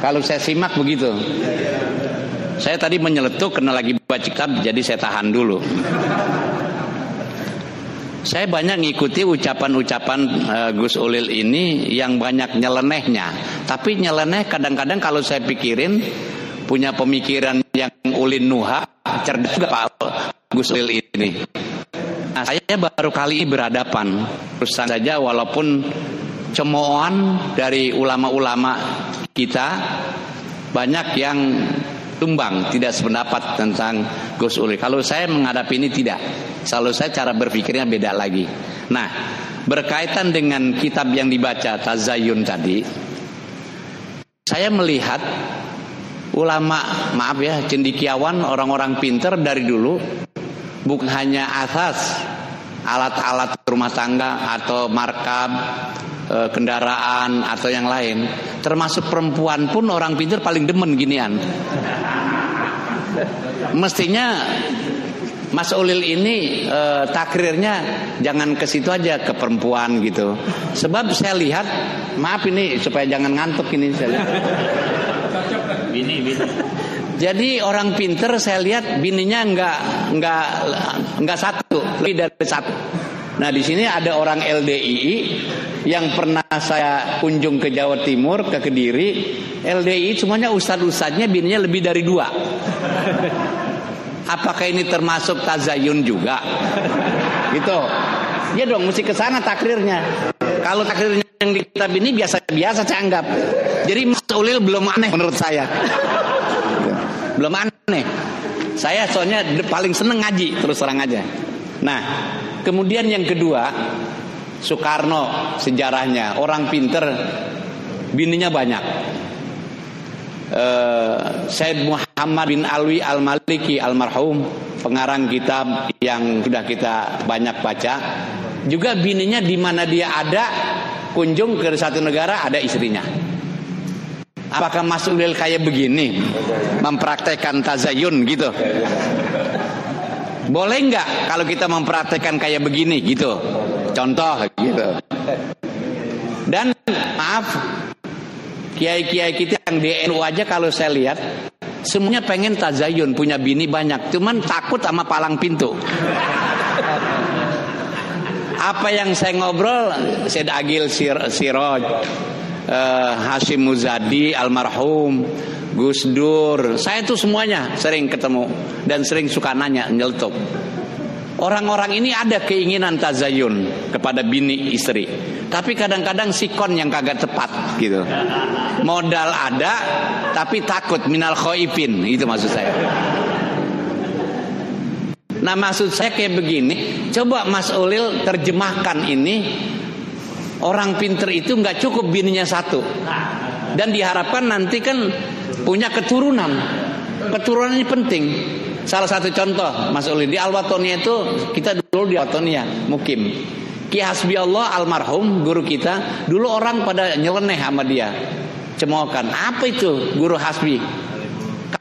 S4: kalau saya simak begitu saya tadi menyeletuk karena lagi baca kitab jadi saya tahan dulu. Saya banyak ngikuti ucapan-ucapan uh, Gus Ulil ini yang banyak nyelenehnya. Tapi nyeleneh kadang-kadang kalau saya pikirin punya pemikiran yang ulin nuha, cerdas juga Pak Gus Ulil ini. Nah, saya baru kali berhadapan. Terus saja walaupun cemoohan dari ulama-ulama kita banyak yang tumbang, tidak sependapat tentang Gus Ulil. Kalau saya menghadapi ini tidak. Selalu saya cara berpikirnya beda lagi. Nah, berkaitan dengan kitab yang dibaca Tazayun tadi, saya melihat ulama, maaf ya, cendikiawan, orang-orang pinter dari dulu bukan hanya asas alat-alat rumah tangga atau markab e, kendaraan atau yang lain termasuk perempuan pun orang pintar paling demen ginian mestinya Mas Ulil ini e, takrirnya jangan ke situ aja ke perempuan gitu. Sebab saya lihat, maaf ini supaya jangan ngantuk ini saya lihat. Bini, bini. Jadi orang pinter saya lihat bininya nggak nggak nggak satu, lebih dari satu. Nah di sini ada orang LDII yang pernah saya kunjung ke Jawa Timur ke Kediri. LDII semuanya ustadz-ustadznya bininya lebih dari dua. Apakah ini termasuk tazayun juga? Gitu. Ya dong, mesti ke sana takrirnya. Kalau takrirnya yang di kitab ini biasa-biasa saya anggap. Jadi Mas Ulil belum aneh menurut saya. Belum aneh. Saya soalnya paling seneng ngaji terus terang aja. Nah, kemudian yang kedua, Soekarno sejarahnya orang pinter, bininya banyak. Uh, Said Muhammad bin Alwi Al Maliki almarhum pengarang kitab yang sudah kita banyak baca juga bininya di mana dia ada kunjung ke satu negara ada istrinya apakah Mas Ulil kayak begini? Mempraktekkan tazayun gitu. Boleh nggak kalau kita mempraktekkan kayak begini gitu? Contoh gitu. Dan maaf kiai-kiai kita yang di NU aja kalau saya lihat semuanya pengen tazayun punya bini banyak. Cuman takut sama palang pintu. Apa yang saya ngobrol Syed Agil Sir, Siroj uh, Hashim Muzadi almarhum Gus Dur saya tuh semuanya sering ketemu dan sering suka nanya nyeletuk Orang-orang ini ada keinginan tazayun kepada bini istri. Tapi kadang-kadang sikon yang kagak tepat gitu. Modal ada tapi takut minal khoipin itu maksud saya. Nah maksud saya kayak begini, coba Mas Ulil terjemahkan ini orang pinter itu nggak cukup bininya satu dan diharapkan nanti kan punya keturunan. Keturunan ini penting. Salah satu contoh Mas Ulil di Al-Watonia itu kita dulu di Al-Watonia mukim. Ki Hasbi Allah almarhum guru kita dulu orang pada nyeleneh sama dia. Cemokan apa itu guru Hasbi?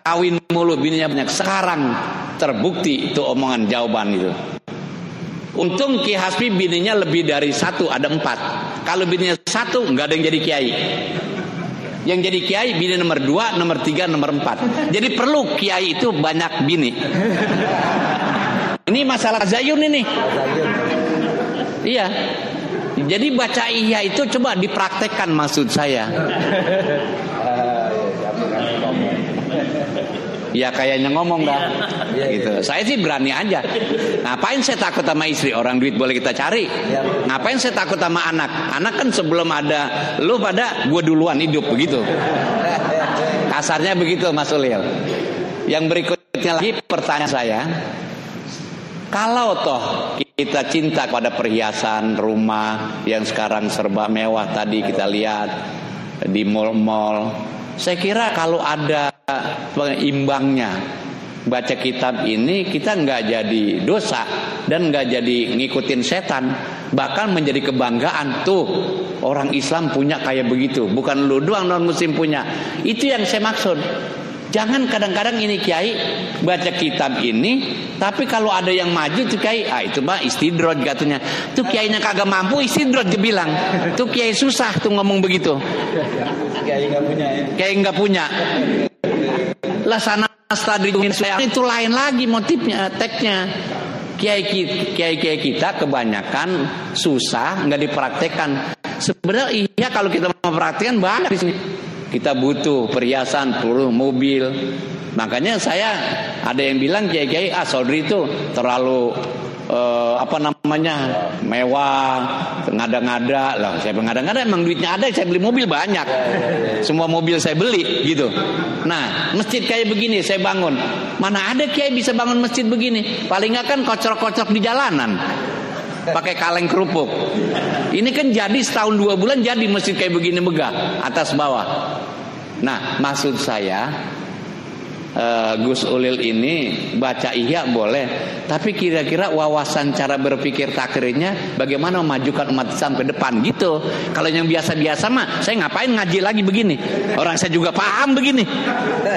S4: Kawin mulu bininya banyak. Sekarang terbukti itu omongan jawaban itu. Untung Ki Hasbi bininya lebih dari satu ada empat. Kalau bininya satu nggak ada yang jadi kiai. Yang jadi kiai bini nomor dua, nomor tiga, nomor empat. Jadi perlu kiai itu banyak bini. Ini masalah zayun ini. Iya. Jadi baca iya itu coba dipraktekkan maksud saya. Ya kayaknya ngomong dah.
S5: Iya,
S4: gitu. Saya sih berani aja. Ngapain saya takut sama istri? Orang duit boleh kita cari. Ngapain saya takut sama anak? Anak kan sebelum ada lu pada gue duluan hidup begitu. Kasarnya begitu Mas Ulil. Yang berikutnya lagi pertanyaan saya. Kalau toh kita cinta pada perhiasan rumah yang sekarang serba mewah tadi kita lihat di mall-mall, saya kira kalau ada pengeimbangnya baca kitab ini kita nggak jadi dosa dan nggak jadi ngikutin setan. Bahkan menjadi kebanggaan tuh. Orang Islam punya kayak begitu. Bukan lu doang non muslim punya. Itu yang saya maksud jangan kadang-kadang ini kiai baca kitab ini tapi kalau ada yang maju tuh kiai ah itu mah istidroj katanya. Tuh kiainya kagak mampu istidroj dia bilang. Tuh kiai susah tuh ngomong begitu.
S5: Kiai nggak punya ya.
S4: kiai nggak punya. Lah sana stadium itu lain lagi motifnya teksnya kiai kiai kiai kita kebanyakan susah nggak dipraktekkan sebenarnya iya kalau kita mempraktekkan banyak di sini kita butuh perhiasan perlu mobil. Makanya saya ada yang bilang kiai kiai ah saudri itu terlalu eh, apa namanya mewah ngada-ngada. Lah saya ngada-ngada emang duitnya ada saya beli mobil banyak. Semua mobil saya beli gitu. Nah masjid kayak begini saya bangun. Mana ada kiai bisa bangun masjid begini? Paling nggak kan kocok-kocok di jalanan pakai kaleng kerupuk ini kan jadi setahun dua bulan jadi masjid kayak begini megah atas bawah nah maksud saya uh, Gus Ulil ini baca iya boleh, tapi kira-kira wawasan cara berpikir takrirnya bagaimana memajukan umat Islam ke depan gitu. Kalau yang biasa-biasa mah saya ngapain ngaji lagi begini? Orang saya juga paham begini.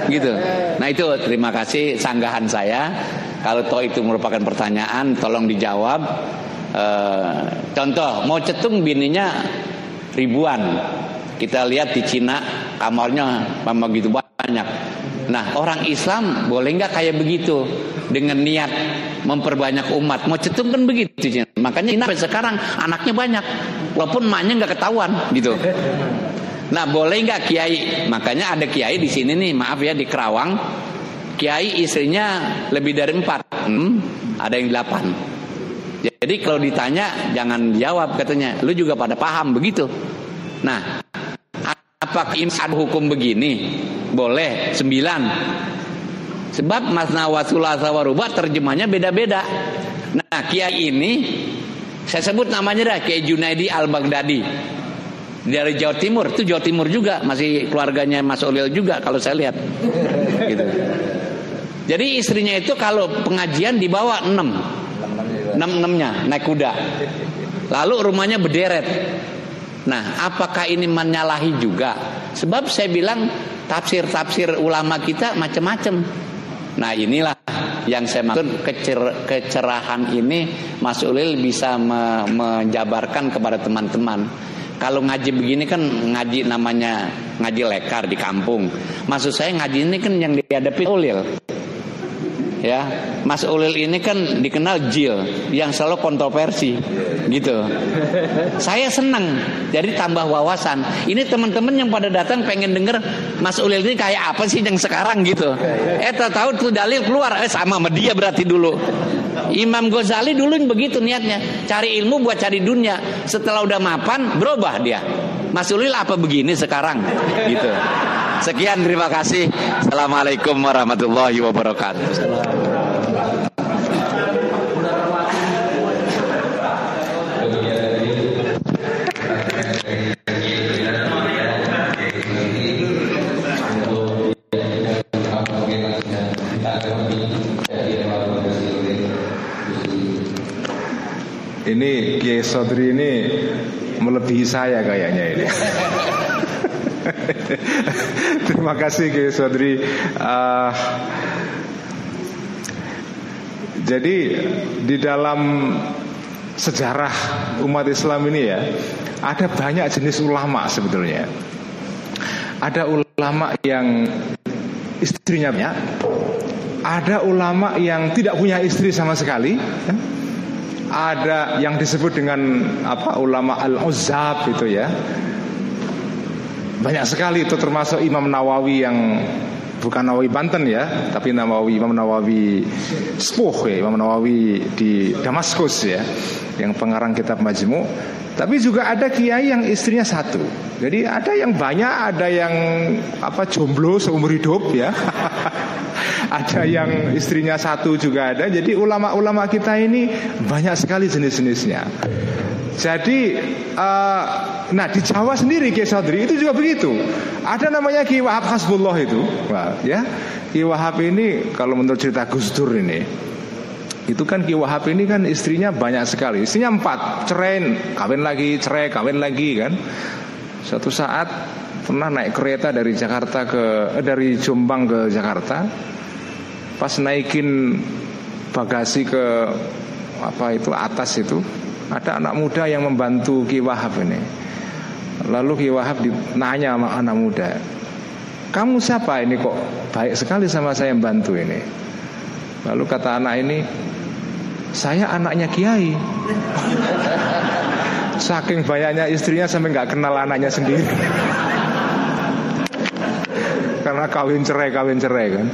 S4: Gitu. Nah itu terima kasih sanggahan saya. Kalau toh itu merupakan pertanyaan tolong dijawab. Uh, contoh mau cetung bininya ribuan. Kita lihat di Cina kamarnya memang gitu banyak. Nah orang Islam boleh nggak kayak begitu dengan niat memperbanyak umat. Mau cetung kan begitu, Cina. makanya Cina sekarang anaknya banyak, walaupun emaknya nggak ketahuan gitu. Nah boleh nggak kiai? Makanya ada kiai di sini nih, maaf ya di Kerawang, kiai istrinya lebih dari empat, hmm, ada yang delapan. Jadi kalau ditanya jangan jawab katanya, lu juga pada paham begitu. Nah Apakah ada hukum begini? Boleh sembilan. Sebab masna wasulah sawaruba terjemahnya beda-beda. Nah kiai ini saya sebut namanya dah Kiai Junaidi Al Baghdadi dari Jawa Timur itu Jawa Timur juga masih keluarganya Mas Olil juga kalau saya lihat gitu. Jadi istrinya itu kalau pengajian dibawa enam enam enamnya naik kuda lalu rumahnya berderet Nah, apakah ini menyalahi juga? Sebab saya bilang tafsir-tafsir ulama kita macam-macam. Nah, inilah yang saya maksud kecer kecerahan ini Mas Ulil bisa me menjabarkan kepada teman-teman. Kalau ngaji begini kan ngaji namanya ngaji lekar di kampung. Maksud saya ngaji ini kan yang dihadapi Ulil. Ya Mas Ulil ini kan dikenal Jil yang selalu kontroversi gitu. Saya senang jadi tambah wawasan. Ini teman-teman yang pada datang pengen denger Mas Ulil ini kayak apa sih yang sekarang gitu. Eh tahu tuh dalil keluar. Eh sama sama dia berarti dulu. Imam Ghazali dulu begitu niatnya. Cari ilmu buat cari dunia. Setelah udah mapan berubah dia. Mas Ulil apa begini sekarang gitu sekian terima kasih Assalamualaikum warahmatullahi wabarakatuh
S2: Ini Kiai Sodri ini melebihi saya kayaknya ini. Terima kasih Kiai Sodri. Uh, jadi di dalam sejarah umat Islam ini ya ada banyak jenis ulama sebetulnya. Ada ulama yang istrinya banyak, ada ulama yang tidak punya istri sama sekali. Ya ada yang disebut dengan apa ulama al-uzzab itu ya. Banyak sekali itu termasuk Imam Nawawi yang bukan Nawawi Banten ya, tapi Nawawi Imam Nawawi Sepuh ya, Imam Nawawi di Damaskus ya, yang pengarang kitab Majmu. Tapi juga ada kiai yang istrinya satu. Jadi ada yang banyak, ada yang apa jomblo seumur hidup ya. ada yang istrinya satu juga ada. Jadi ulama-ulama kita ini banyak sekali jenis-jenisnya. Jadi uh, nah di Jawa sendiri Kiai Sadri itu juga begitu. Ada namanya Ki Wahab Hasbullah itu, ya. Ki Wahab ini kalau menurut cerita Gus Dur ini itu kan Ki Wahab ini kan istrinya banyak sekali. Istrinya empat, cerai, kawin lagi, cerai, kawin lagi kan. Suatu saat pernah naik kereta dari Jakarta ke eh, dari Jombang ke Jakarta. Pas naikin bagasi ke apa itu atas itu ada anak muda yang membantu Ki Wahab ini. Lalu Ki Wahab nanya sama anak muda, kamu siapa ini kok baik sekali sama saya yang bantu ini? Lalu kata anak ini, saya anaknya Kiai. Saking banyaknya istrinya sampai nggak kenal anaknya sendiri. Karena kawin cerai, kawin cerai kan.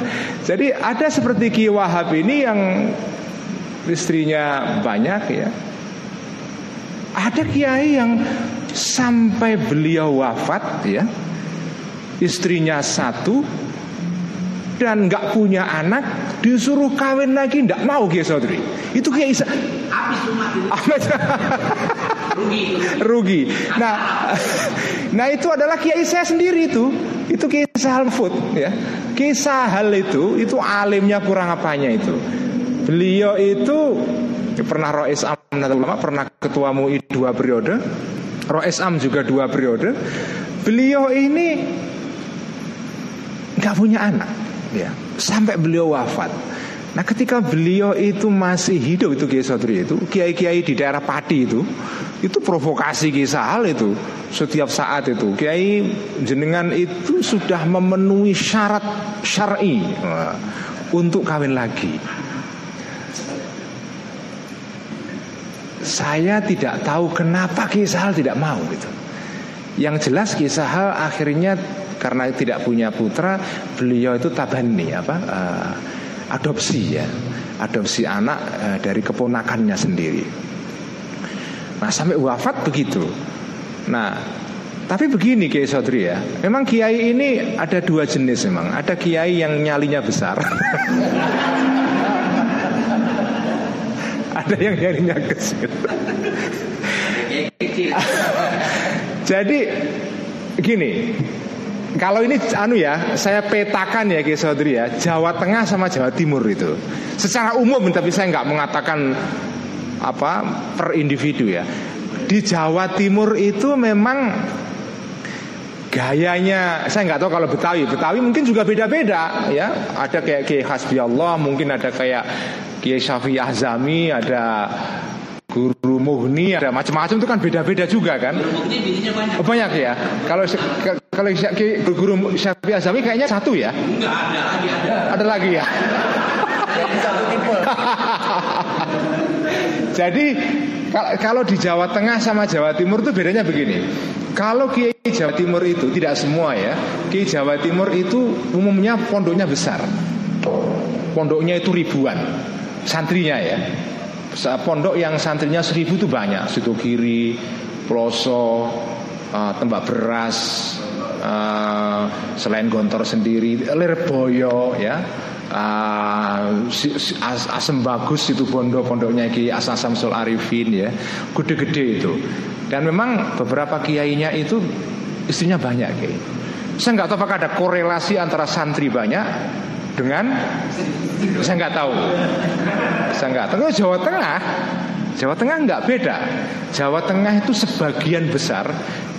S2: Jadi ada seperti Ki Wahab ini yang istrinya banyak ya, ada kiai yang sampai beliau wafat ya Istrinya satu Dan nggak punya anak Disuruh kawin lagi nggak mau Kiai Saudri Itu Kiai Isa rugi, rugi. Nah, nah itu adalah Kiai saya sendiri itu. Itu Kiai Sahal Food ya. Kiai Sahal itu itu alimnya kurang apanya itu. Beliau itu pernah Rois Am Ulama pernah ketua MUI dua periode. Rois Am juga dua periode. Beliau ini nggak punya anak. Ya sampai beliau wafat. Nah ketika beliau itu masih hidup itu Kiai Sodri itu Kiai-kiai di daerah Padi itu Itu provokasi kisah hal itu Setiap saat itu. Kiai jenengan itu sudah memenuhi syarat syar'i Untuk kawin lagi saya tidak tahu kenapa Kisahal tidak mau gitu. Yang jelas Kisahal akhirnya karena tidak punya putra, beliau itu tabani apa? Uh, adopsi ya. Adopsi anak uh, dari keponakannya sendiri. Nah, sampai wafat begitu. Nah, tapi begini Kiai Sodri ya Memang Kiai ini ada dua jenis memang Ada Kiai yang nyalinya besar ada yang nyarinya kecil. Jadi gini, kalau ini anu ya, saya petakan ya Ki Saudri ya, Jawa Tengah sama Jawa Timur itu. Secara umum tapi saya nggak mengatakan apa per individu ya. Di Jawa Timur itu memang gayanya saya nggak tahu kalau Betawi Betawi mungkin juga beda-beda ya ada kayak Kiai Hasbi Allah mungkin ada kayak Kiai Syafi'i Azami ada Guru Mughni ada macam-macam itu kan beda-beda juga kan banyak. Oh, banyak ya kalau kalau Guru Syafi'i Azami kayaknya satu ya
S4: Enggak ada lagi ada
S2: ada lagi ya
S5: Jadi satu tipe.
S2: Jadi kal- kalau di Jawa Tengah sama Jawa Timur itu bedanya begini. Kalau Kiai Jawa Timur itu tidak semua ya. Kiai Jawa Timur itu umumnya pondoknya besar. Pondoknya itu ribuan santrinya ya. Pondok yang santrinya seribu itu banyak. Situ kiri, Ploso, eh, Tembak Beras, eh, selain Gontor sendiri, Lirboyo ya. As- Asem Bagus itu pondok pondoknya Ki Asam Samsul Arifin ya gede-gede itu dan memang beberapa kiainya itu istrinya banyak Ki saya nggak tahu apakah ada korelasi antara santri banyak dengan? Saya nggak tahu. Saya nggak tahu. Jawa Tengah Jawa Tengah nggak beda. Jawa Tengah itu sebagian besar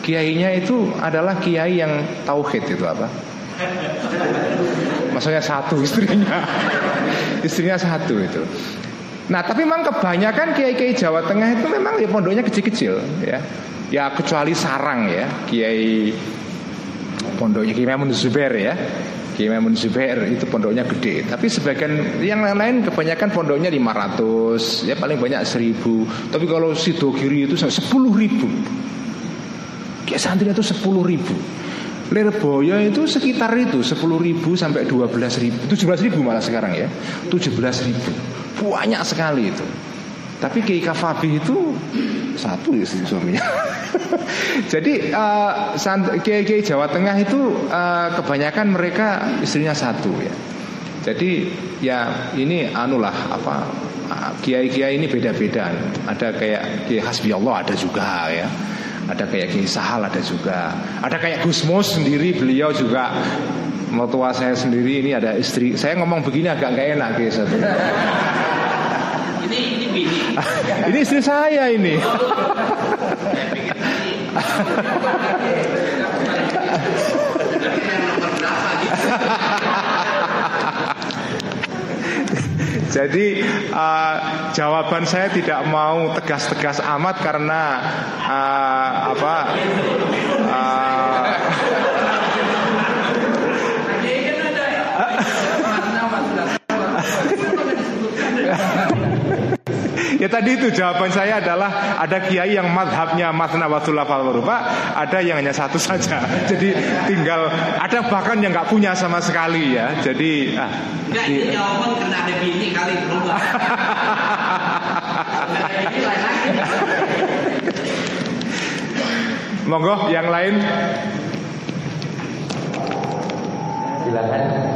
S2: kiainya itu adalah kiai yang tauhid itu apa? Maksudnya satu istrinya. Istrinya satu itu. Nah tapi memang kebanyakan kiai-kiai Jawa Tengah itu memang ya pondoknya kecil-kecil ya. Ya kecuali sarang ya. Kiai pondoknya Kiai Mamun Zubair ya Kiai Mamun Zubair itu pondoknya gede. Tapi sebagian yang lain-lain kebanyakan pondoknya 500 Ya paling banyak 1000 Tapi kalau Sido Kiri itu 10 ribu. Kiai santri itu 10 ribu. Lirboyo itu sekitar itu 10 ribu sampai 12 ribu. 17 ribu malah sekarang ya. 17 ribu. Banyak sekali itu Tapi Kiai Kafabi itu Satu ya suaminya. Jadi eh, sant- Kiai-Kiai Jawa Tengah itu eh, Kebanyakan mereka istrinya satu ya. Jadi ya ini anulah apa ah, Kiai-kiai ini beda-beda. Ada kayak Kiai Hasbi Allah ada juga ya. Ada kayak Kiai Sahal ada juga. Ada kayak Gus Mus sendiri beliau juga. Mertua saya sendiri ini ada istri. Saya ngomong begini agak nggak enak Kiai satu
S4: Ini ini
S2: istri saya ini Jadi uh, jawaban saya tidak mau tegas-tegas amat karena uh, apa? uh, Ya tadi itu jawaban saya adalah ada kiai yang madhabnya masna wasulah rupa, ada yang hanya satu saja. Jadi tinggal ada bahkan yang nggak punya sama sekali ya. Jadi ah,
S4: Enggak ini jawaban karena ada bini kali berubah.
S2: Monggo yang lain.
S6: Silakan.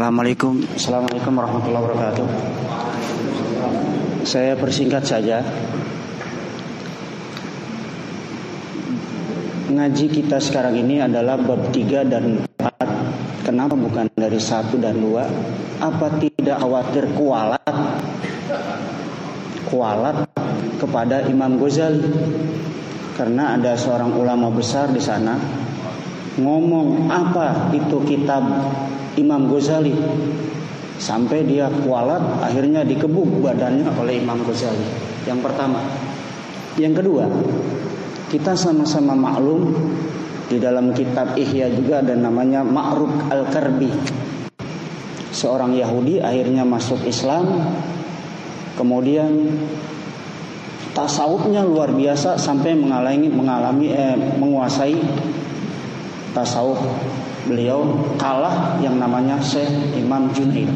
S5: Assalamualaikum. Assalamualaikum warahmatullahi wabarakatuh. Saya persingkat saja. Ngaji kita sekarang ini adalah bab 3 dan 4 Kenapa bukan dari 1 dan 2 Apa tidak khawatir kualat? Kualat kepada Imam Ghazali. Karena ada seorang ulama besar di sana. Ngomong apa itu kitab Imam Ghazali. Sampai dia kualat akhirnya dikebuk badannya oleh Imam Ghazali. Yang pertama. Yang kedua kita sama-sama maklum di dalam kitab Ihya juga ada namanya Ma'ruf Al-Karbi. Seorang Yahudi akhirnya masuk Islam kemudian tasawufnya luar biasa sampai mengalami mengalami eh, menguasai tasawuf beliau kalah yang namanya Syekh Imam Junaid.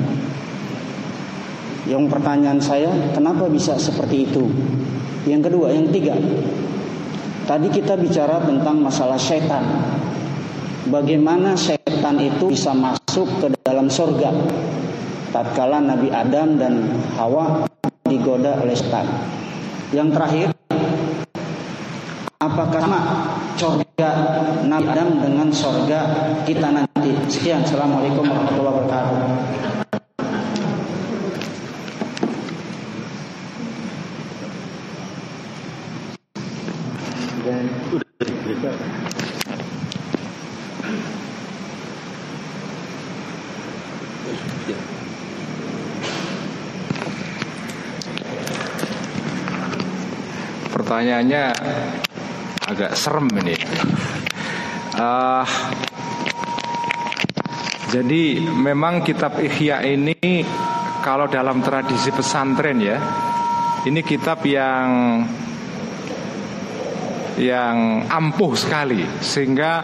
S5: Yang pertanyaan saya, kenapa bisa seperti itu? Yang kedua, yang tiga. Tadi kita bicara tentang masalah setan. Bagaimana setan itu bisa masuk ke dalam surga? Tatkala Nabi Adam dan Hawa digoda oleh setan. Yang terakhir, Apakah sama surga Nabi Adam dengan surga kita nanti? Sekian. Assalamualaikum warahmatullahi wabarakatuh.
S2: Pertanyaannya agak serem ini. Uh, jadi memang kitab Ihya ini kalau dalam tradisi pesantren ya, ini kitab yang yang ampuh sekali sehingga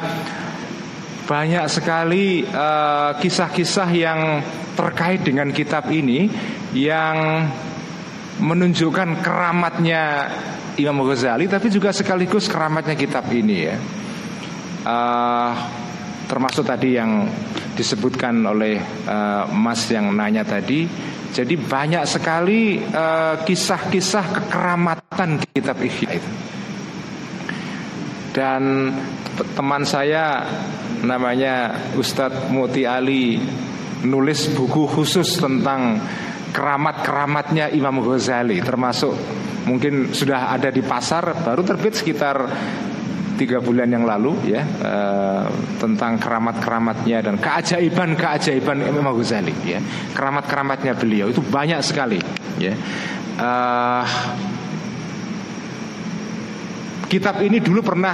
S2: banyak sekali kisah eh, kisah-kisah yang terkait dengan kitab ini yang menunjukkan keramatnya Imam Ghazali tapi juga sekaligus keramatnya kitab ini ya. Uh, termasuk tadi yang disebutkan oleh uh, Mas yang nanya tadi. Jadi banyak sekali eh, kisah-kisah uh, kekeramatan kitab Ihya itu. Dan teman saya namanya Ustadz Muti Ali nulis buku khusus tentang keramat-keramatnya Imam Ghazali termasuk mungkin sudah ada di pasar baru terbit sekitar tiga bulan yang lalu ya uh, tentang keramat-keramatnya dan keajaiban-keajaiban Imam Ghazali ya. Keramat-keramatnya beliau itu banyak sekali ya. Uh, kitab ini dulu pernah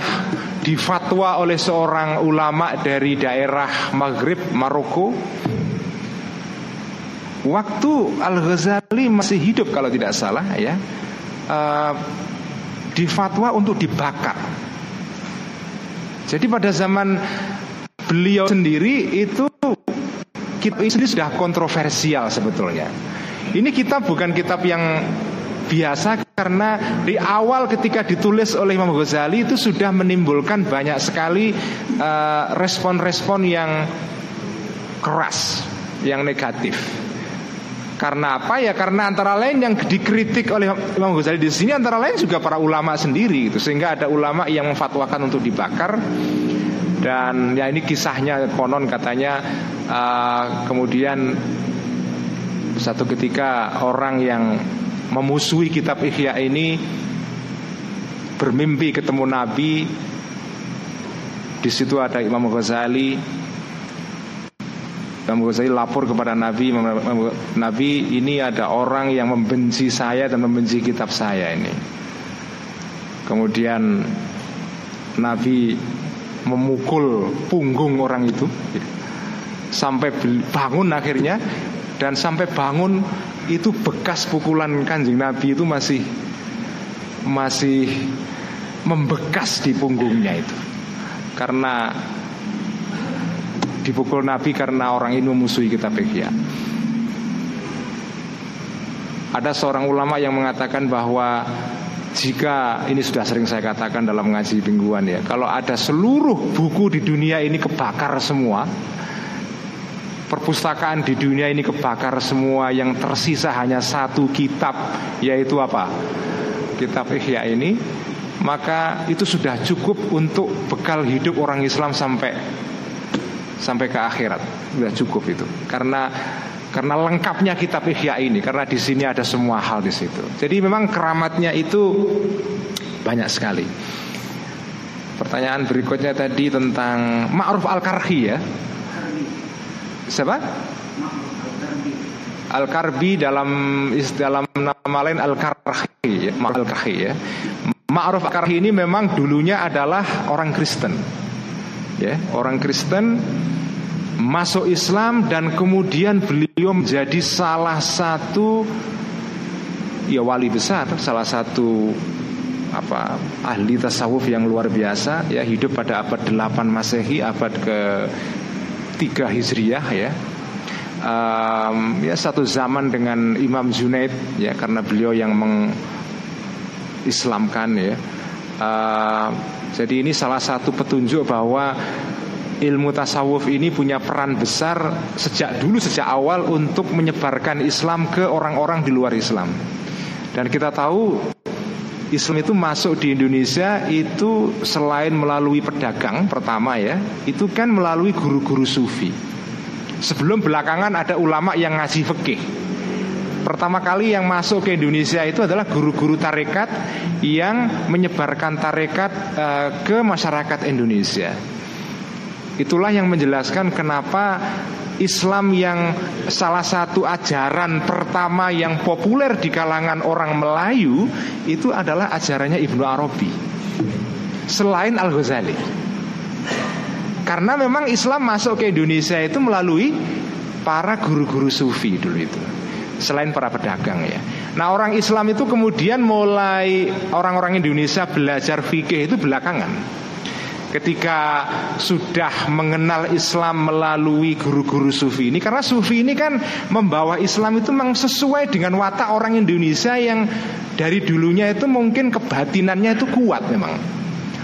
S2: difatwa oleh seorang ulama dari daerah Maghrib Maroko. Waktu Al Ghazali masih hidup kalau tidak salah ya uh, difatwa untuk dibakar jadi pada zaman beliau sendiri itu kitab ini sudah kontroversial sebetulnya. Ini kitab bukan kitab yang biasa karena di awal ketika ditulis oleh Imam Ghazali itu sudah menimbulkan banyak sekali eh, respon-respon uh, yang keras, yang negatif. Karena apa? Ya? Karena antara lain yang dikritik oleh Imam Ghazali di sini antara lain juga para ulama sendiri itu sehingga ada ulama yang memfatwakan untuk dibakar. Dan ya ini kisahnya konon katanya uh, kemudian satu ketika orang yang memusuhi kitab Ihya ini bermimpi ketemu Nabi. Di situ ada Imam Ghazali Imam Ghazali lapor kepada Nabi Nabi ini ada orang yang membenci saya dan membenci kitab saya ini. Kemudian Nabi memukul punggung orang itu Sampai bangun akhirnya Dan sampai bangun itu bekas pukulan kanjeng Nabi itu masih Masih membekas di punggungnya itu. Karena dipukul Nabi karena orang ini memusuhi kitab Ihya. Ada seorang ulama yang mengatakan bahwa jika ini sudah sering saya katakan dalam ngaji mingguan ya, kalau ada seluruh buku di dunia ini kebakar semua, perpustakaan di dunia ini kebakar semua yang tersisa hanya satu kitab yaitu apa? Kitab Ihya ini maka itu sudah cukup untuk bekal hidup orang Islam sampai sampai ke akhirat. Sudah cukup itu. Karena karena lengkapnya kitab Ihya ini karena di sini ada semua hal di situ. Jadi memang keramatnya itu banyak sekali. Pertanyaan berikutnya tadi tentang Ma'ruf Al-Karhi ya. Siapa? Al-Karbi dalam dalam nama lain Al-Karhi ya, Al-Karhi ya. Ma'ruf Al-Karhi ini memang dulunya adalah orang Kristen ya orang Kristen masuk Islam dan kemudian beliau menjadi salah satu ya wali besar salah satu apa ahli tasawuf yang luar biasa ya hidup pada abad 8 Masehi abad ke 3 Hijriah ya. Um, ya satu zaman dengan Imam Junaid ya karena beliau yang mengislamkan ya. Uh, jadi ini salah satu petunjuk bahwa ilmu tasawuf ini punya peran besar sejak dulu sejak awal untuk menyebarkan Islam ke orang-orang di luar Islam. Dan kita tahu Islam itu masuk di Indonesia itu selain melalui pedagang pertama ya, itu kan melalui guru-guru sufi. Sebelum belakangan ada ulama yang ngasih fikih. Pertama kali yang masuk ke Indonesia itu adalah guru-guru tarekat yang menyebarkan tarekat uh, ke masyarakat Indonesia. Itulah yang menjelaskan kenapa Islam yang salah satu ajaran pertama yang populer di kalangan orang Melayu itu adalah ajarannya Ibnu Arabi. Selain Al-Ghazali. Karena memang Islam masuk ke Indonesia itu melalui para guru-guru sufi dulu itu. Selain para pedagang ya. Nah orang Islam itu kemudian mulai orang-orang Indonesia belajar fikih itu belakangan. Ketika sudah mengenal Islam melalui guru-guru sufi ini karena sufi ini kan membawa Islam itu memang sesuai dengan watak orang Indonesia yang dari dulunya itu mungkin kebatinannya itu kuat memang.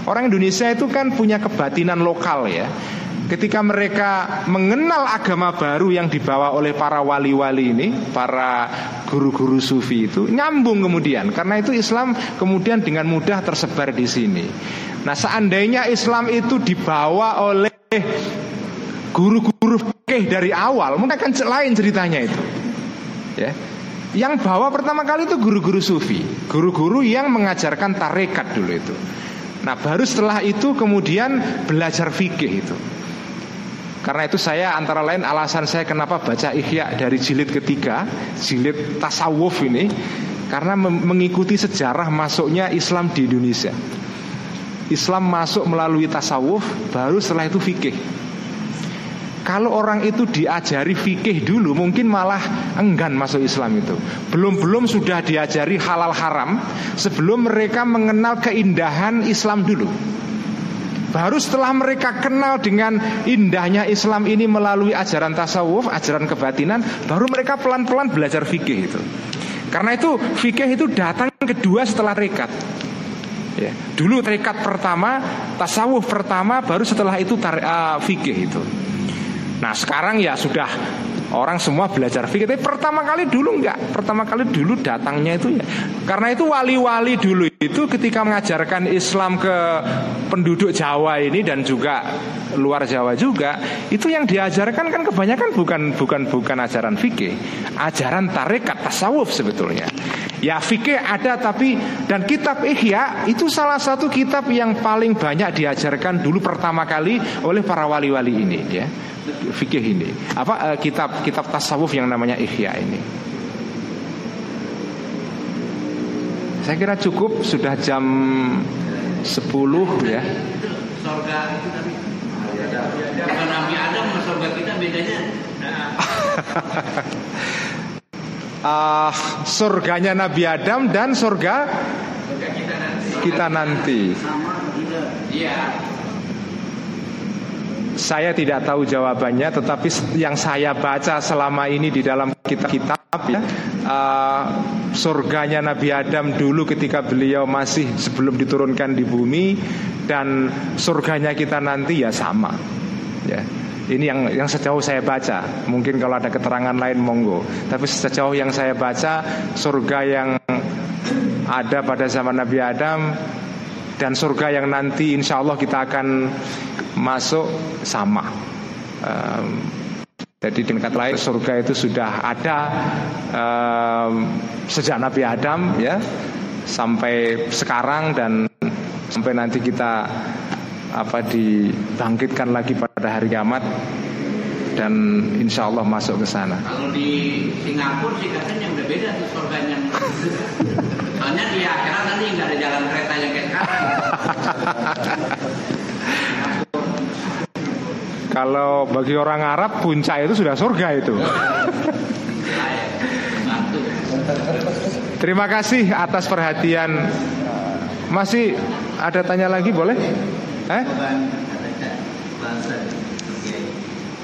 S2: Orang Indonesia itu kan punya kebatinan lokal ya ketika mereka mengenal agama baru yang dibawa oleh para wali-wali ini, para guru-guru sufi itu nyambung kemudian karena itu Islam kemudian dengan mudah tersebar di sini. Nah, seandainya Islam itu dibawa oleh guru-guru fikih dari awal, mungkin akan lain ceritanya itu. Ya. Yang bawa pertama kali itu guru-guru sufi, guru-guru yang mengajarkan tarekat dulu itu. Nah, baru setelah itu kemudian belajar fikih itu. Karena itu saya antara lain alasan saya kenapa baca Ihya dari jilid ketiga, jilid tasawuf ini, karena mengikuti sejarah masuknya Islam di Indonesia. Islam masuk melalui tasawuf, baru setelah itu fikih. Kalau orang itu diajari fikih dulu mungkin malah enggan masuk Islam itu. Belum-belum sudah diajari halal haram sebelum mereka mengenal keindahan Islam dulu. Baru setelah mereka kenal dengan indahnya Islam ini melalui ajaran tasawuf, ajaran kebatinan, baru mereka pelan-pelan belajar fikih itu. Karena itu fikih itu datang kedua setelah rekat. Ya. Dulu terikat pertama, tasawuf pertama, baru setelah itu uh, fikih itu. Nah sekarang ya sudah orang semua belajar fikih. Tapi pertama kali dulu enggak. Pertama kali dulu datangnya itu ya. Karena itu wali-wali dulu itu ketika mengajarkan Islam ke penduduk Jawa ini dan juga luar Jawa juga, itu yang diajarkan kan kebanyakan bukan bukan bukan ajaran fikih, ajaran tarekat tasawuf sebetulnya. Ya fikih ada tapi dan kitab Ihya itu salah satu kitab yang paling banyak diajarkan dulu pertama kali oleh para wali-wali ini ya. Fikih ini. Apa uh, kitab kitab tasawuf yang namanya Ihya ini. Saya kira cukup sudah jam 10 ya.
S4: Surga itu tapi Nabi Adam sama surga kita bedanya.
S2: uh, surganya Nabi Adam dan surga kita nanti.
S4: Iya.
S2: Saya tidak tahu jawabannya, tetapi yang saya baca selama ini di dalam kitab-kitab ya, uh, surganya Nabi Adam dulu ketika beliau masih sebelum diturunkan di bumi dan surganya kita nanti ya sama. Ya. Ini yang yang sejauh saya baca. Mungkin kalau ada keterangan lain monggo. Tapi sejauh yang saya baca surga yang ada pada zaman Nabi Adam dan surga yang nanti insya Allah kita akan masuk sama. Um, jadi dengan kata lain surga itu sudah ada um, sejak Nabi Adam ya sampai sekarang dan sampai nanti kita apa dibangkitkan lagi pada hari kiamat dan insya Allah masuk ke sana.
S4: Kalau di Singapura sih katanya udah beda tuh surganya. Soalnya di akhirat nanti nggak ada jalan kereta yang kayak sekarang.
S2: Kalau bagi orang Arab puncak itu sudah surga itu. Terima kasih atas perhatian. Masih ada tanya lagi boleh? Eh?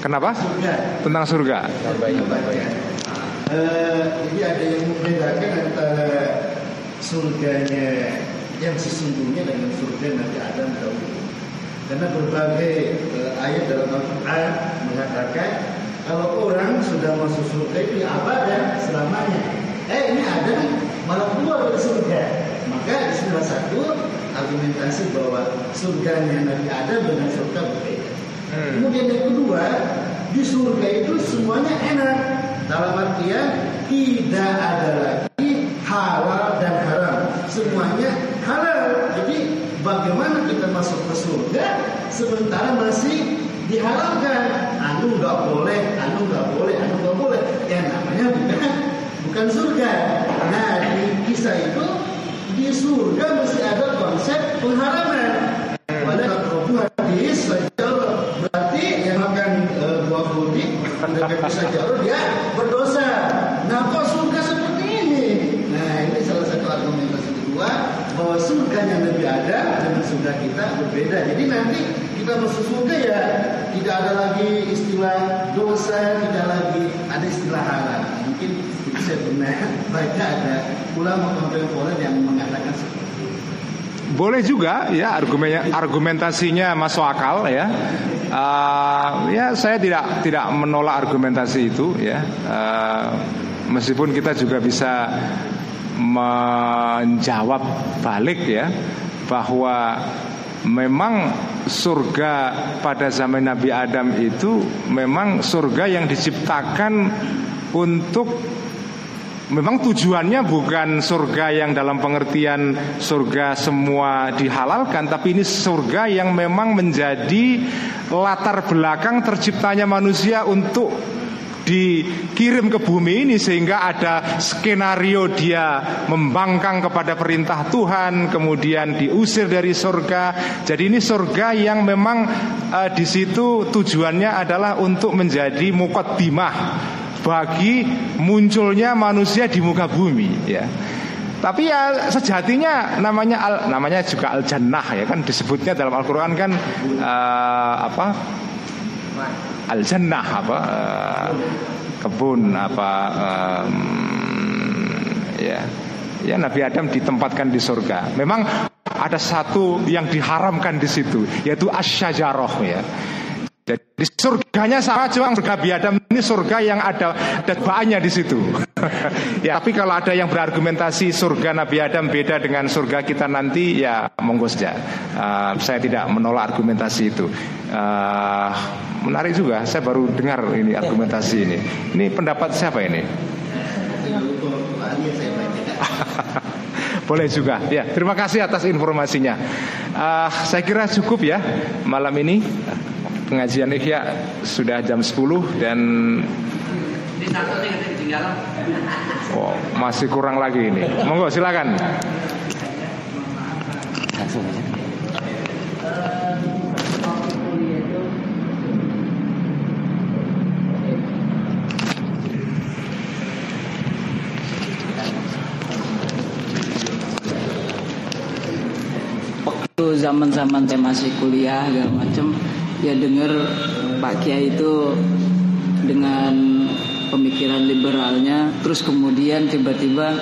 S2: Kenapa? Tentang surga.
S7: Uh, jadi ada yang membedakan antara surganya yang sesungguhnya dengan surga Nabi Adam dahulu. Karena berbagai uh, ayat dalam Al-Quran mengatakan kalau orang sudah masuk surga itu abadi selamanya. Eh ini ada malah keluar dari surga. Maka di salah satu argumentasi bahwa surganya Nabi Adam dengan surga berbeda. Hmm. Kemudian yang kedua, di surga itu semuanya enak. Dalam artian tidak ada lagi halal dan haram. Semuanya halal. Jadi bagaimana kita masuk ke surga sementara masih diharamkan. Anu nggak boleh, anu nggak boleh, anu nggak boleh. Ya namanya bukan surga. Nah di kisah itu di surga mesti ada konsep pengharaman. Pada buah hadis berarti yang makan uh, buah putih mendekat bisa jauh dia berdosa. Nah kok surga seperti ini? Nah ini salah satu argumentasi kedua bahwa surga yang lebih ada surga kita berbeda. Jadi nanti kita masuk surga ya tidak ada lagi istilah dosa, tidak lagi ada istilah halal. Mungkin saya pernah baca ada ulama kontemporer yang mengatakan seperti itu.
S2: Boleh juga ya argumennya argumentasinya masuk akal ya. Uh, ya saya tidak tidak menolak argumentasi itu ya. Uh, meskipun kita juga bisa menjawab balik ya bahwa memang surga pada zaman Nabi Adam itu memang surga yang diciptakan untuk Memang tujuannya bukan surga yang dalam pengertian surga semua dihalalkan Tapi ini surga yang memang menjadi latar belakang terciptanya manusia untuk dikirim ke bumi ini sehingga ada skenario dia membangkang kepada perintah Tuhan kemudian diusir dari surga jadi ini surga yang memang uh, di situ tujuannya adalah untuk menjadi mukaddimah bagi munculnya manusia di muka bumi ya. Tapi ya sejatinya namanya al, namanya juga al jannah ya kan disebutnya dalam Al-Qur'an kan uh, apa? Al jannah apa? Uh, kebun apa um, ya. Ya Nabi Adam ditempatkan di surga. Memang ada satu yang diharamkan di situ yaitu asyajaroh ya. Jadi surganya sama cuma surga biadam ini surga yang ada ada di situ. ya, tapi kalau ada yang berargumentasi surga Nabi Adam beda dengan surga kita nanti ya monggo saja. Uh, saya tidak menolak argumentasi itu. Uh, menarik juga, saya baru dengar ini argumentasi ini. Ini pendapat siapa ini? Boleh juga. Ya, terima kasih atas informasinya. Uh, saya kira cukup ya malam ini pengajian Ihya sudah jam 10 dan Oh, masih kurang lagi ini. Monggo silakan. Langsung aja.
S8: Zaman-zaman saya masih kuliah segala macam ya dengar Pak Kiai itu dengan pemikiran liberalnya terus kemudian tiba-tiba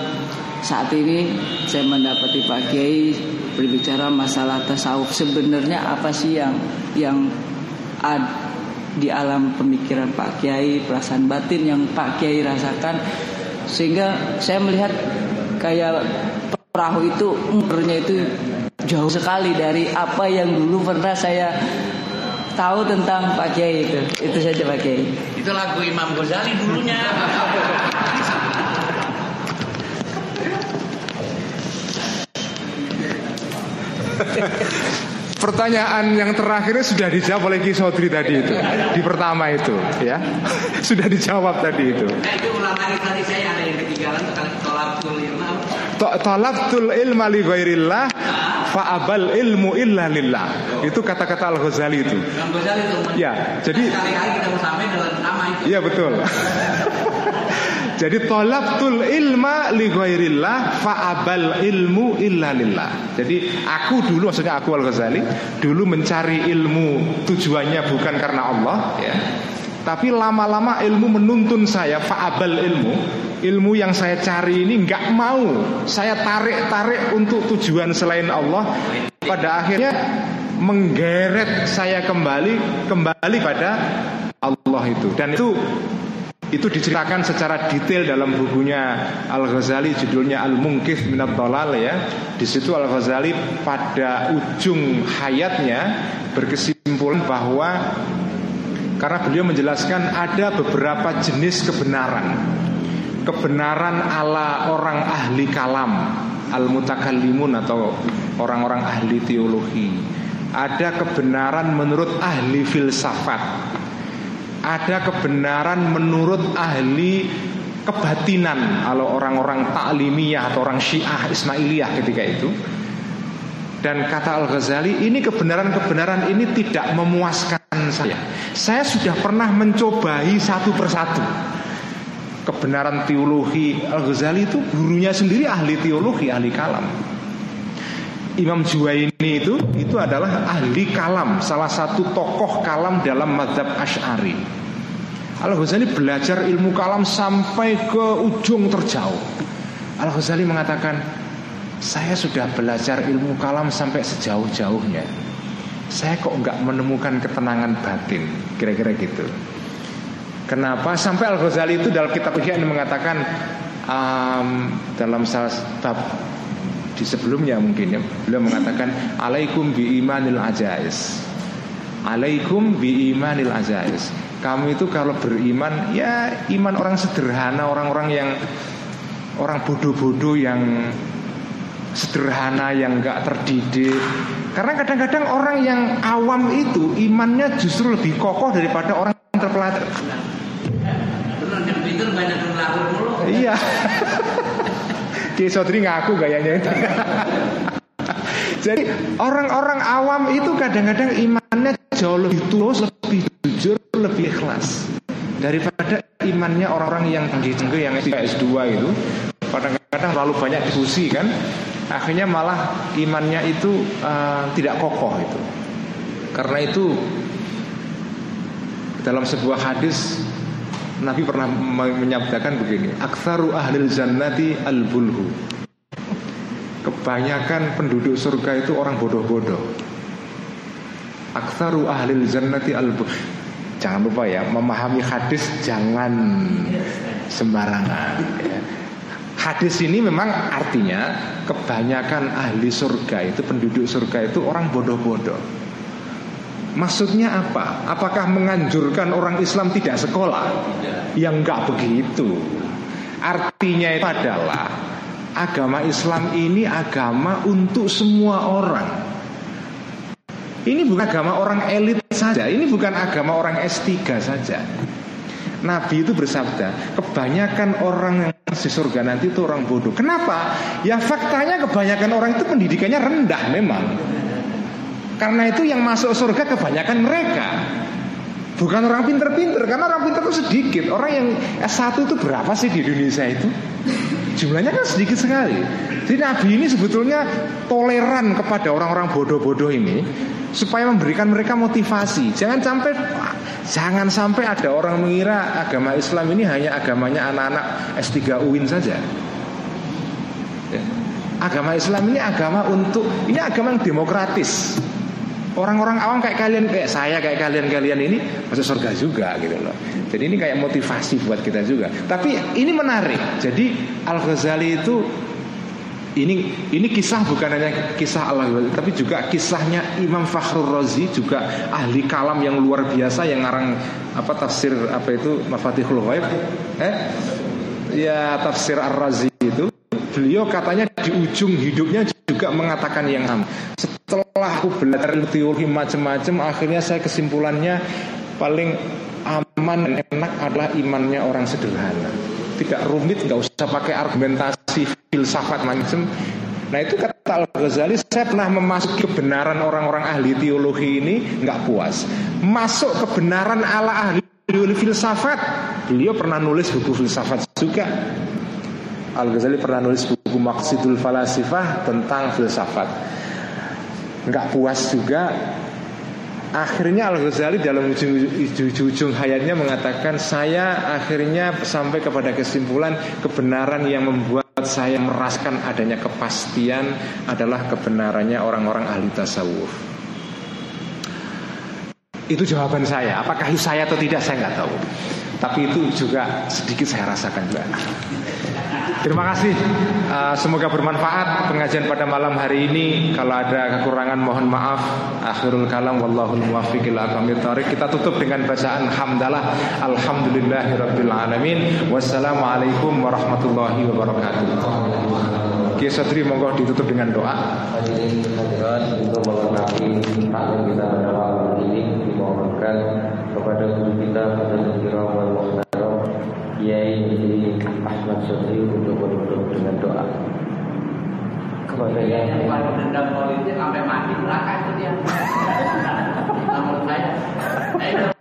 S8: saat ini saya mendapati Pak Kiai berbicara masalah tasawuf. Sebenarnya apa sih yang yang ad, di alam pemikiran Pak Kiai perasaan batin yang Pak Kiai rasakan? Sehingga saya melihat kayak perahu itu umurnya itu jauh sekali dari apa yang dulu pernah saya tahu tentang Pak Kiai itu. Itu saja Pak Kiai.
S4: Itu lagu Imam Ghazali dulunya.
S2: Pertanyaan yang terakhirnya sudah dijawab oleh Ki Sodri tadi itu di pertama itu, ya sudah dijawab tadi itu.
S4: Nah, itu tadi saya ada yang ketinggalan tolak ilma.
S2: Tolaktul ilma li ghairillah fa'abal ilmu illa lillah. Itu kata-kata Al-Ghazali itu.
S4: Al-Ghazali itu.
S2: Ya, jadi
S4: kali-kali kita sampai dalam nama itu.
S2: Iya betul. Jadi tolaktul ilma li ghairillah fa'abal ilmu illa lillah. Jadi aku dulu maksudnya aku Al-Ghazali dulu mencari ilmu tujuannya bukan karena Allah ya. Tapi lama-lama ilmu menuntun saya fa'abal ilmu. Ilmu yang saya cari ini nggak mau Saya tarik-tarik untuk tujuan selain Allah. Pada akhirnya menggeret saya kembali Kembali pada Allah itu. Dan itu itu diceritakan secara detail dalam bukunya Al Ghazali judulnya Al Mungkif Minat Dolal ya. Di situ Al Ghazali pada ujung hayatnya berkesimpulan bahwa karena beliau menjelaskan ada beberapa jenis kebenaran. Kebenaran ala orang ahli kalam, al mutakallimun atau orang-orang ahli teologi. ada kebenaran menurut ahli filsafat, ada kebenaran menurut ahli kebatinan kalau orang-orang taklimiyah atau orang syiah Ismailiyah ketika itu dan kata Al-Ghazali ini kebenaran-kebenaran ini tidak memuaskan saya saya sudah pernah mencobai satu persatu kebenaran teologi Al-Ghazali itu gurunya sendiri ahli teologi, ahli kalam Imam Juwaini itu itu adalah ahli kalam, salah satu tokoh kalam dalam madhab Ash'ari. Al Ghazali belajar ilmu kalam sampai ke ujung terjauh. Al Ghazali mengatakan, saya sudah belajar ilmu kalam sampai sejauh-jauhnya. Saya kok nggak menemukan ketenangan batin, kira-kira gitu. Kenapa? Sampai Al Ghazali itu dalam kitab Ihya mengatakan um, dalam salah bab di sebelumnya mungkin ya beliau mengatakan alaikum bi imanil ajais alaikum bi imanil ajais kamu itu kalau beriman ya iman orang sederhana orang-orang yang orang bodoh-bodoh yang sederhana yang enggak terdidik karena kadang-kadang orang yang awam itu imannya justru lebih kokoh daripada orang yang terpelajar
S4: Benar yang pintar banyak yang mulu.
S2: iya Kiai Sodri ngaku gayanya itu. Jadi orang-orang awam itu kadang-kadang imannya jauh lebih tulus, lebih jujur, lebih ikhlas daripada imannya orang-orang yang tinggi-tinggi yang S2 itu. Kadang-kadang terlalu banyak diskusi kan, akhirnya malah imannya itu uh, tidak kokoh itu. Karena itu dalam sebuah hadis Nabi pernah menyabdakan begini Aktsaru ahlil jannati al-bulhu Kebanyakan penduduk surga itu orang bodoh-bodoh Aktsaru ahlil jannati al-bulhu Jangan lupa ya Memahami hadis jangan sembarangan ya. Hadis ini memang artinya Kebanyakan ahli surga itu Penduduk surga itu orang bodoh-bodoh Maksudnya apa? Apakah menganjurkan orang Islam tidak sekolah? Yang enggak begitu. Artinya itu adalah agama Islam ini agama untuk semua orang. Ini bukan agama orang elit saja, ini bukan agama orang S3 saja. Nabi itu bersabda, kebanyakan orang yang di surga nanti itu orang bodoh. Kenapa? Ya faktanya kebanyakan orang itu pendidikannya rendah memang. Karena itu yang masuk surga kebanyakan mereka Bukan orang pinter-pinter Karena orang pinter itu sedikit Orang yang S1 itu berapa sih di Indonesia itu Jumlahnya kan sedikit sekali Jadi Nabi ini sebetulnya toleran kepada orang-orang bodoh-bodoh ini Supaya memberikan mereka motivasi Jangan sampai Jangan sampai ada orang mengira agama Islam ini hanya agamanya anak-anak S3 UIN saja ya. Agama Islam ini agama untuk Ini agama yang demokratis Orang-orang awam kayak kalian kayak saya kayak kalian-kalian ini masuk surga juga gitu loh. Jadi ini kayak motivasi buat kita juga. Tapi ini menarik. Jadi Al Ghazali itu ini ini kisah bukan hanya kisah Al Ghazali tapi juga kisahnya Imam Fakhrul Razi juga ahli kalam yang luar biasa yang ngarang apa tafsir apa itu Mafatihul Ghaib eh ya tafsir Ar-Razi itu beliau katanya di ujung hidupnya juga mengatakan yang sama. Setelah aku belajar teologi macam-macam, akhirnya saya kesimpulannya paling aman dan enak adalah imannya orang sederhana. Tidak rumit, nggak usah pakai argumentasi filsafat macam. Nah itu kata Al-Ghazali Saya pernah memasuki kebenaran orang-orang ahli teologi ini nggak puas Masuk kebenaran ala ahli teologi filsafat Beliau pernah nulis buku filsafat juga Al-Ghazali pernah nulis buku Maqsidul Falasifah tentang filsafat. Enggak puas juga Akhirnya Al-Ghazali dalam ujung-ujung hayatnya mengatakan Saya akhirnya sampai kepada kesimpulan Kebenaran yang membuat saya merasakan adanya kepastian Adalah kebenarannya orang-orang ahli tasawuf. Itu jawaban saya. Apakah saya atau tidak saya nggak tahu. Tapi itu juga sedikit saya rasakan juga Terima kasih. Uh, semoga bermanfaat pengajian pada malam hari ini. Kalau ada kekurangan mohon maaf. Akhirul kalam wallahul muwaffiq ila tarik. Kita tutup dengan bacaan hamdalah alhamdulillahirabbil alamin. Wassalamualaikum warahmatullahi wabarakatuh. Kiai Satri monggo ditutup dengan doa.
S3: kepada guru kita Fadlul Kiai Ahmad Sotri sebagainya. Yang paling
S4: dendam politik sampai mati neraka itu dia. Menurut saya.